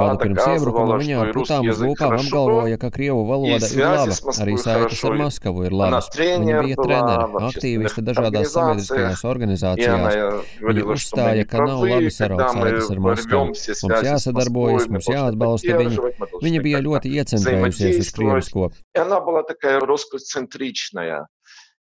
Speaker 5: Gadu pirms iebrukuma viņa ar putām uz lūpām apgalvoja, ka Krievu valoda ir laba, arī saites ar Maskavu ir labas. Viņa bija trenere, aktīviste dažādās sabiedriskajās organizācijās. Viņa uzstāja, ka nav labi saraukt saites ar Maskavu. Mums jāsadarbojas, mums jāatbalsta viņi. Viņa bija ļoti iecentrējusies uz krievisko.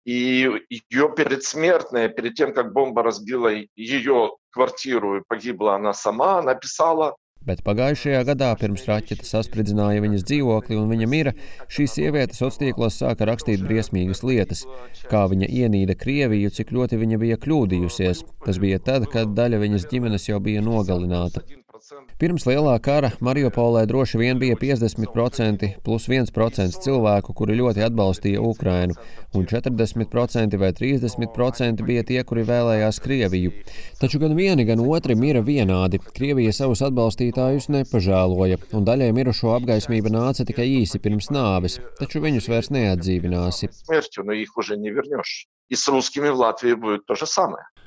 Speaker 4: И ее предсмертная, перед тем, как бомба разбила ее квартиру и погибла она сама, написала
Speaker 5: Bet pagājušajā gadā, pirms raķete saspridzināja viņas dzīvokli un viņa mira, šī sieviete sociālos tīklos sāka rakstīt briesmīgas lietas, kā viņa ienīda Krieviju, cik ļoti viņa bija kļūdījusies. Tas bija tad, kad daļa viņas ģimenes jau bija nogalināta. Pirms lielā kara Mariupolē droši vien bija 50% plus 1% cilvēku, kuri ļoti atbalstīja Ukrainu, un 40% vai 30% bija tie, kuri vēlējās Krieviju. Taču gan vieni, gan otri mira vienādi. Krievija savus atbalstītājus nepažēloja, un daļai mirušo apgaismība nāca tikai īsi pirms nāves, taču viņus vairs neatdzīvināsi.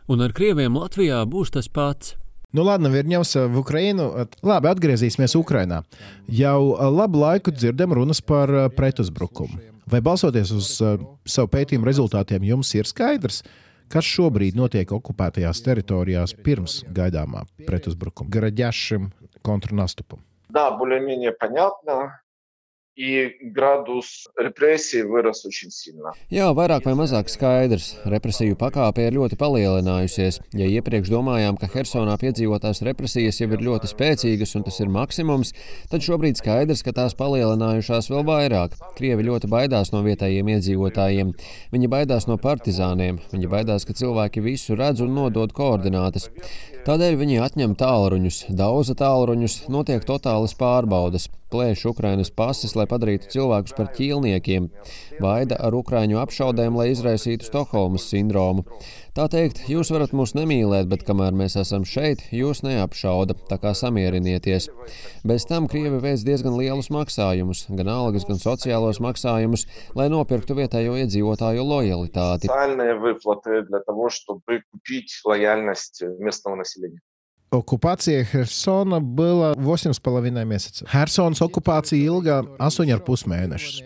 Speaker 5: Un ar krieviem Latvijā būs tas pats.
Speaker 2: Nu, ладно, вернемся в Ukrainu. Labi, atgriezīsimies Ukrainā. Jau labu laiku dzirdam runas par pretuzbrukumu. Vai balsoties uz savu pētījumu rezultātiem, jums ir skaidrs, kas šobrīd notiek okupētajās teritorijās pirms gaidāmā pretuzbrukuma, Garaģašam kontrnastupam?
Speaker 4: Да, более-менее понятно и gradus represiju vairs очень сильно.
Speaker 5: Jā, vairāk vai mazāk skaidrs. Represiju pakāpe ir ļoti palielinājusies. Ja iepriekš domājām, ka Hersonā piedzīvotās represijas jau ir ļoti spēcīgas un tas ir maksimums, tad šobrīd skaidrs, ka tās palielinājušās vēl vairāk. Krievi ļoti baidās no vietējiem iedzīvotājiem. Viņi baidās no partizāniem. Viņi baidās, ka cilvēki visu redz un nodod koordinātas. Tādēļ viņi atņem tālruņus, daudz tālruņus, notiek totālas pārbaudas plēš Ukrainas pases, lai padarītu cilvēkus par ķīlniekiem, baida ar Ukraiņu apšaudēm, lai izraisītu Stokholmas sindromu. Tā teikt, jūs varat mūs nemīlēt, bet kamēr mēs esam šeit, jūs neapšauda, tā kā samierinieties. Bez tam Krievi veids diezgan lielus maksājumus, gan algas, gan sociālos maksājumus, lai nopirktu vietējo iedzīvotāju lojalitāti.
Speaker 2: Okupācija Hersona bija 8,5 mēnesis. Hersonas okupācija ilga 8,5 mēnešus.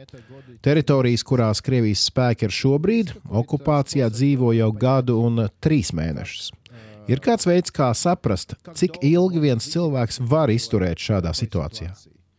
Speaker 2: Teritorijas, kurās Krievijas spēki ir šobrīd, okupācijā dzīvo jau gadu un trīs mēnešus. Ir kāds veids, kā saprast, cik ilgi viens cilvēks var izturēt šādā situācijā.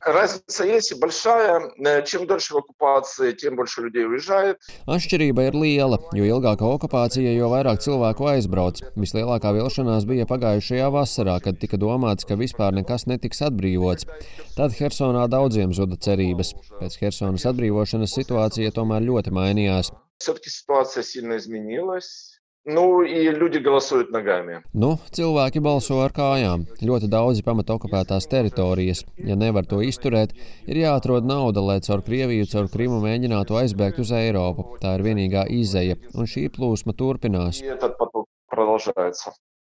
Speaker 4: Разница есть большая. Чем дольше в оккупации, тем больше людей уезжает.
Speaker 5: Atšķirība ir liela, jo ilgāka okupācija, jo vairāk cilvēku aizbrauc. Vislielākā vilšanās bija pagājušajā vasarā, kad tika domāts, ka vispār nekas netiks atbrīvots. Tad Hersonā daudziem zuda cerības. Pēc Hersonas atbrīvošanas situācija tomēr ļoti mainījās.
Speaker 4: Все-таки ситуация сильно изменилась. Nu, люди голосуют nogami.
Speaker 5: Nu, cilvēki balso ar kājām. Ļoti daudzi pamata okupētās teritorijas. Ja nevar to izturēt, ir jāatrod nauda, lai caur Krieviju, caur Krimu mēģinātu aizbēgt uz Eiropu. Tā ir vienīgā izeja, un šī plūsma turpinās.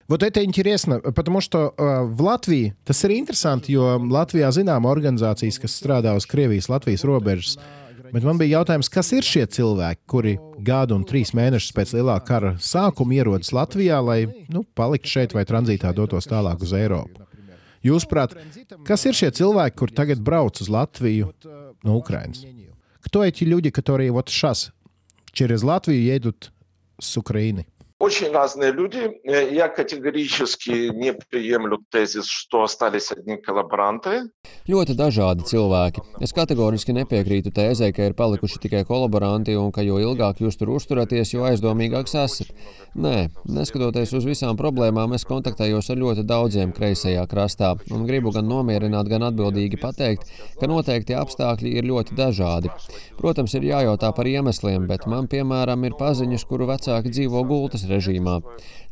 Speaker 2: Вот это интересно, потому что uh, в Латвии tas ir interesanti, jo Latvijā zinām organizācijas, kas strādā uz Krievijas-Latvijas robežas. Uh, Bet man bija jautājums, kas ir šie cilvēki, kuri gadu un trīs mēnešus pēc lielā kara sākuma ierodas Latvijā, lai nu, paliktu šeit vai tranzītā dotos tālāk uz Eiropu? Jūsuprāt, kas ir šie cilvēki, kur tagad brauc uz Латвию no Украины? Кто эти люди, которые вот сейчас через Латвию едут с Украины?
Speaker 4: Очень разные люди. Я категорически не приемлю тезис, что остались одни коллаборанты.
Speaker 5: Ļoti dažādi cilvēki. Es kategoriski nepiekrītu tēzē, ka ir palikuši tikai kolaboranti un ka jo ilgāk jūs tur uzturaties, jo aizdomīgāks esat. Nē, neskatoties uz visām problēmām, es kontaktējos ar ļoti daudziem kreisajā krastā un gribu gan nomierināt, gan atbildīgi pateikt, ka noteikti apstākļi ir ļoti dažādi. Protams, ir jājautā par iemesliem, bet man, piemēram, ir paziņas, kuru vecāki dzīvo gultas režīmā.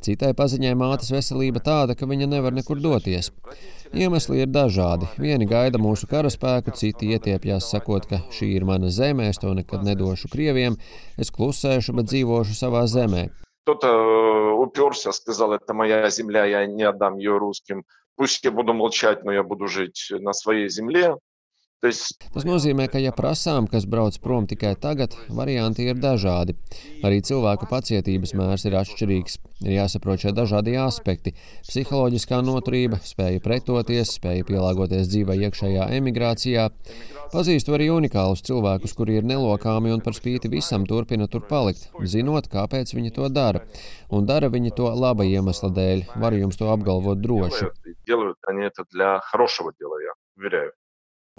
Speaker 5: Citai paziņai mātes veselība tāda, ka viņa nevar nekur doties. Iemesli ir dažādi. Vieni gaida mūsu karaspēku, citi ietiepjas sakot, ka šī ir mana zeme, es to nekad nedošu krieviem, es klusēšu, bet dzīvošu savā zemē.
Speaker 4: Кто-то уперся, сказал, это моя земля, я не отдам ее русским. Пусть я буду молчать, но я буду жить на своей земле.
Speaker 5: Tas nozīmē, ka, ja prasām, kas brauc prom tikai tagad, varianti ir dažādi. Arī cilvēku pacietības mērs ir atšķirīgs. Ir jāsaprot šie dažādie aspekti - psiholoģiskā noturība, spēja pretoties, spēja pielāgoties dzīvē iekšējā emigrācijā. Pazīstu arī unikālus cilvēkus, kuri ir nelokāmi un par spīti visam turpina tur palikt, zinot, kāpēc viņi to dara. Un dara viņi to laba iemesla dēļ. Varu jums to apgalvot droši.
Speaker 4: Делают они это для хорошего дела, я уверяю.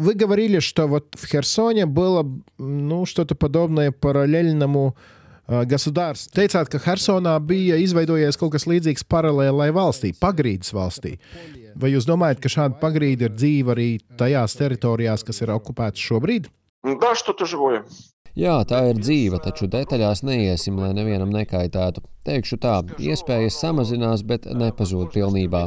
Speaker 2: Вы говорили, что вот в Херсоне было ну, что-то подобное параллельному Gasudārs. Teicāt, ka Hersonā bija izveidojies kaut kas līdzīgs paralēlai valstī, pagrīdes valstī. Vai jūs domājat, ka šāda pagrīde ir dzīva arī tajās teritorijās, kas ir okupētas šobrīd?
Speaker 4: Да, что-то живое.
Speaker 5: Jā, tā ir dzīva, taču detaļās neiesim, lai nevienam nekaitētu. Teikšu tā, iespējas samazinās, bet nepazūd pilnībā.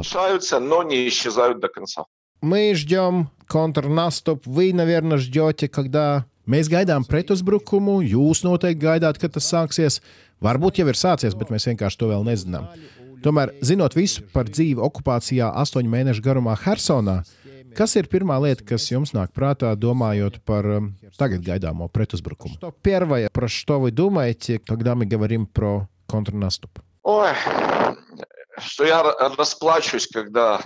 Speaker 4: Уменьшаются, но не исчезают до конца.
Speaker 2: Мы ждем контрнаступ, вы, наверное, ждете, когда mēs gaidām pretuzbrukumu, jūs noteikti gaidāt, kad tas sāksies. Varbūt jau ir sācies, bet mēs vienkārši to vēl nezinām. Tomēr, zinot visu par dzīvi okupācijā astoņu mēnešu garumā Hersonā, kas ir pirmā lieta, kas jums nāk prātā, domājot par um, tagad gaidāmo pretuzbrukumu? Первое, про что вы думаете, когда мы говорим про контрнаступ?
Speaker 4: Ой, что я р- расплачусь, когда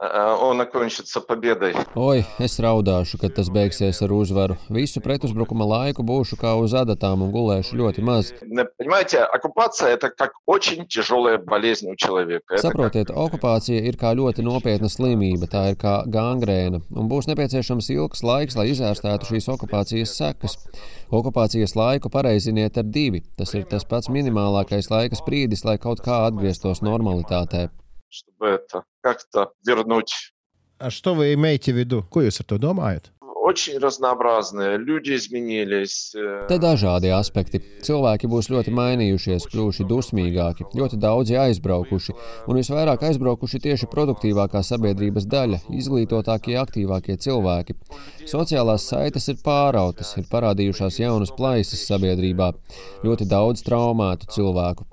Speaker 4: э, он окончится победой.
Speaker 5: Oi, es raudāšu, kad tas beigsies ar uzvaru. Visu pretuzbrukuma laiku būšu kā uz adatām un gulēšu ļoti maz.
Speaker 4: Не- Понимаете, оккупация это как очень тяжелая болезнь у человека. Это как-
Speaker 5: Saprotiet, okupācija ir kā ļoti nopietna slimība, tā ir kā gangrēna, un būs nepieciešams ilgs laiks, lai izārstētu šīs okupācijas sekas. Okupācijas laiku pareiziniet ar divi. Tas ir tas pats minimālākais laika sprīdis, lai kaut kā atgrieztos normalitātē.
Speaker 4: Чтобы это как-то вернуть.
Speaker 2: А что вы имеете в виду? Ko jūs ar?
Speaker 5: Te dažādi aspekti. Cilvēki būs ļoti mainījušies, kļuvuši dusmīgāki, ļoti daudzi aizbraukuši, un visvairāk aizbraukuši tieši produktīvākā sabiedrības daļa - izglītotākie, aktīvākie cilvēki. Sociālās saites ir pārautas, ir parādījušās jaunas plaisas sabiedrībā, ļoti daudz traumētu cilvēku.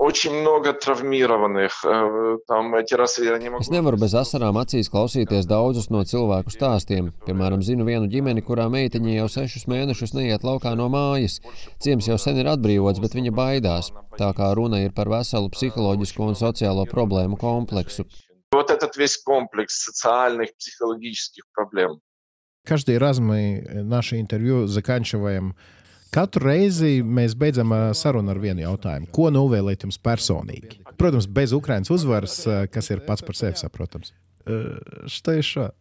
Speaker 5: Es nevaru bez asarām acīs klausīties daudzus no cilvēku stāstiem. Piemēram, zinu vienu ģimeni, kurā meitiņa jau sešus mēnešus neiet laukā no mājas. Ciems jau sen ir atbrīvots, bet viņa baidās. Tā kā runa ir par veselu psiholoģisko un sociālo problēmu kompleksu.
Speaker 4: Вот этот весь комплекс социальных, психологических проблем.
Speaker 2: Каждый раз мы наше интервью заканчиваем. Katru reizi mēs beidzam ā, sarunu ar vienu jautājumu. Ko novēlēt jums personīgi? Protams, bez Ukraiņas uzvaras, ā, kas ir pats par sevi saprotams. Ā, Что еще?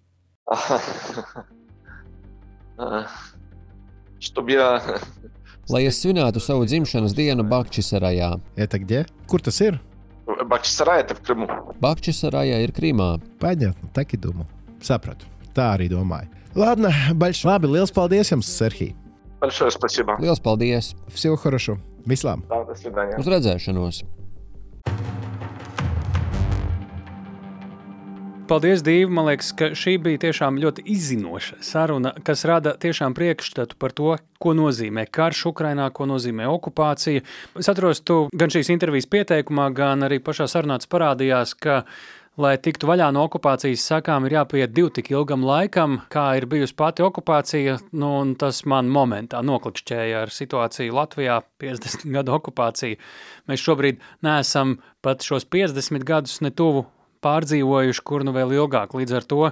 Speaker 4: Чтобы я
Speaker 5: Lai es svinētu savu dzimšanas dienu Bakčisarajā.
Speaker 2: Это где? Kur tas ir?
Speaker 4: Бахчисарай это в Крыму.
Speaker 5: Bakčisaraja ir Krimā.
Speaker 2: Понятно, так и думал. Sapratu. Tā arī domāju. Ладно, большое. Labi, liels paldies jums, Serhij.
Speaker 4: Большое спасибо.
Speaker 5: Lielas paldies!
Speaker 2: Всего хорошо. Vislām!
Speaker 4: Да, до свидания.
Speaker 5: Uz redzēšanos!
Speaker 1: Paldies, Dīva. Man liekas, ka šī bija tiešām ļoti izzinoša saruna, kas rada tiešām priekšstatu par to, ko nozīmē karš Ukrainā, ko nozīmē okupācija. Es atceros, tu gan šīs intervijas pieteikumā, gan arī pašā sarunā tas parādījās, ka, lai tiktu vaļā no okupācijas sakām, ir jāpiet divu tik ilgam laikam, kā ir bijusi pati okupācija. Nu, tas man momentā noklikšķēja ar situāciju Latvijā, 50 gadu okupāciju. Mēs šobrīd neesam pat šos 50 gadus netuvu pārdzīvojuši, kur nu vēl ilgāk. Līdz ar to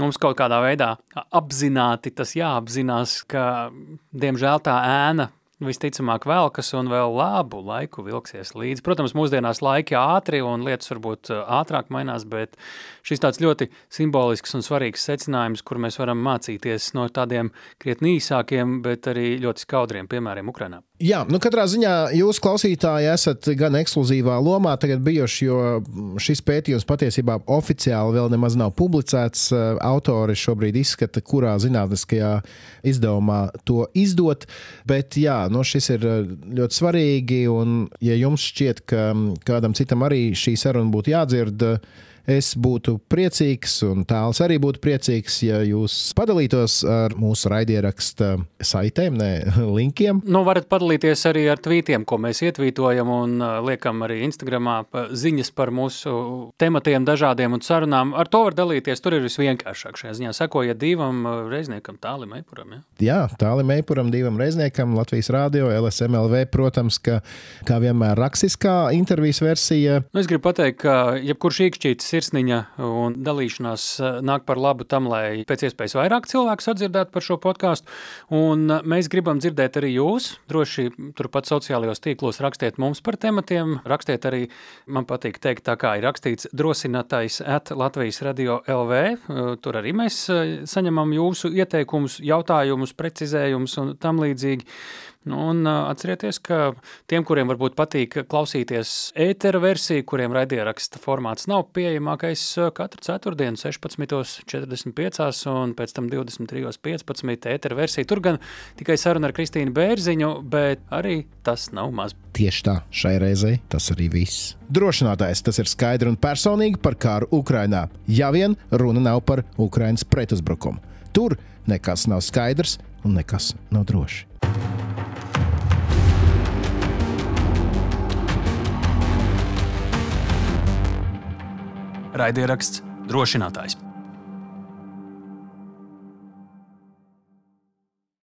Speaker 1: mums kaut kādā veidā apzināti tas jāapzinās, ka diemžēl tā ēna visticamāk velkas un vēl labu laiku vilksies līdzi. Protams, mūsdienās laiki ātri un lietas varbūt ātrāk mainās, bet šis tāds ļoti simbolisks un svarīgs secinājums, kur mēs varam mācīties no tādiem krietni īsākiem, bet arī ļoti skaudriem piemēriem Ukrainā.
Speaker 2: Jā, nu katrā ziņā jūs, klausītāji, esat gan ekskluzīvā lomā tagad bijuši, jo šis pētījums patiesībā oficiāli vēl nemaz nav publicēts. Autori šobrīd izskata, kurā zinātniskajā izdevumā to izdot. Bet jā, nu šis ir ļoti svarīgi, un ja jums šķiet, ka kādam citam arī šī saruna būtu jādzird, Es būtu priecīgs, un tāls arī būtu priecīgs, ja jūs padalītos ar mūsu raidieraksta saitēm, ne linkiem.
Speaker 1: Nu, varat padalīties arī ar tvītiem, ko mēs ietvītojam un liekam arī Instagramā ziņas par mūsu tematiem dažādiem un sarunām. Ar to var dalīties, tur ir visvienkāršāk šajā ziņā. Sekojiet divam reizniekam, tālim eipuram. Ja?
Speaker 2: Jā, tālim eipuram, divam reizniekam, Latvijas Rādio, LSMLV, protams, ka kā vienmēr rakstiskā intervijas versija.
Speaker 1: Nu, es gribu pateikt, ka jebkurš īkšķītis sirsniņa un dalīšanās uh, nāk par labu tam, lai pēc iespējas vairāk cilvēku sadzirdētu par šo podkāstu. Uh, mēs gribam dzirdēt arī jūs. Droši turpat sociālajos tīklos rakstiet mums par tematiem. Rakstiet arī, man patīk teikt, tā kā ir rakstīts drosinātais at Latvijas radio LV. Uh, Tur arī mēs saņemam jūsu ieteikumus, jautājumus, precizējumus un tam līdzīgi. Nu, un atcerieties, ka tiem, kuriem varbūt patīk klausīties ētera versiju, kuriem raidieraksta formāts nav pieejamākais katru ceturtdienu, 16.45 un pēc tam 23.15. ētera versija. Tur gan tikai saruna ar Kristīnu Bērziņu, bet arī tas nav maz.
Speaker 2: Tieši tā, šai reizei tas arī viss. Drošinātājs tas ir skaidri un personīgi par kāru Ukrainā, ja vien runa nav par Ukrainas pretuzbrukumu. Tur nekas nav skaidrs un nekas nav droši.
Speaker 1: Raidieraksts drošinātājs.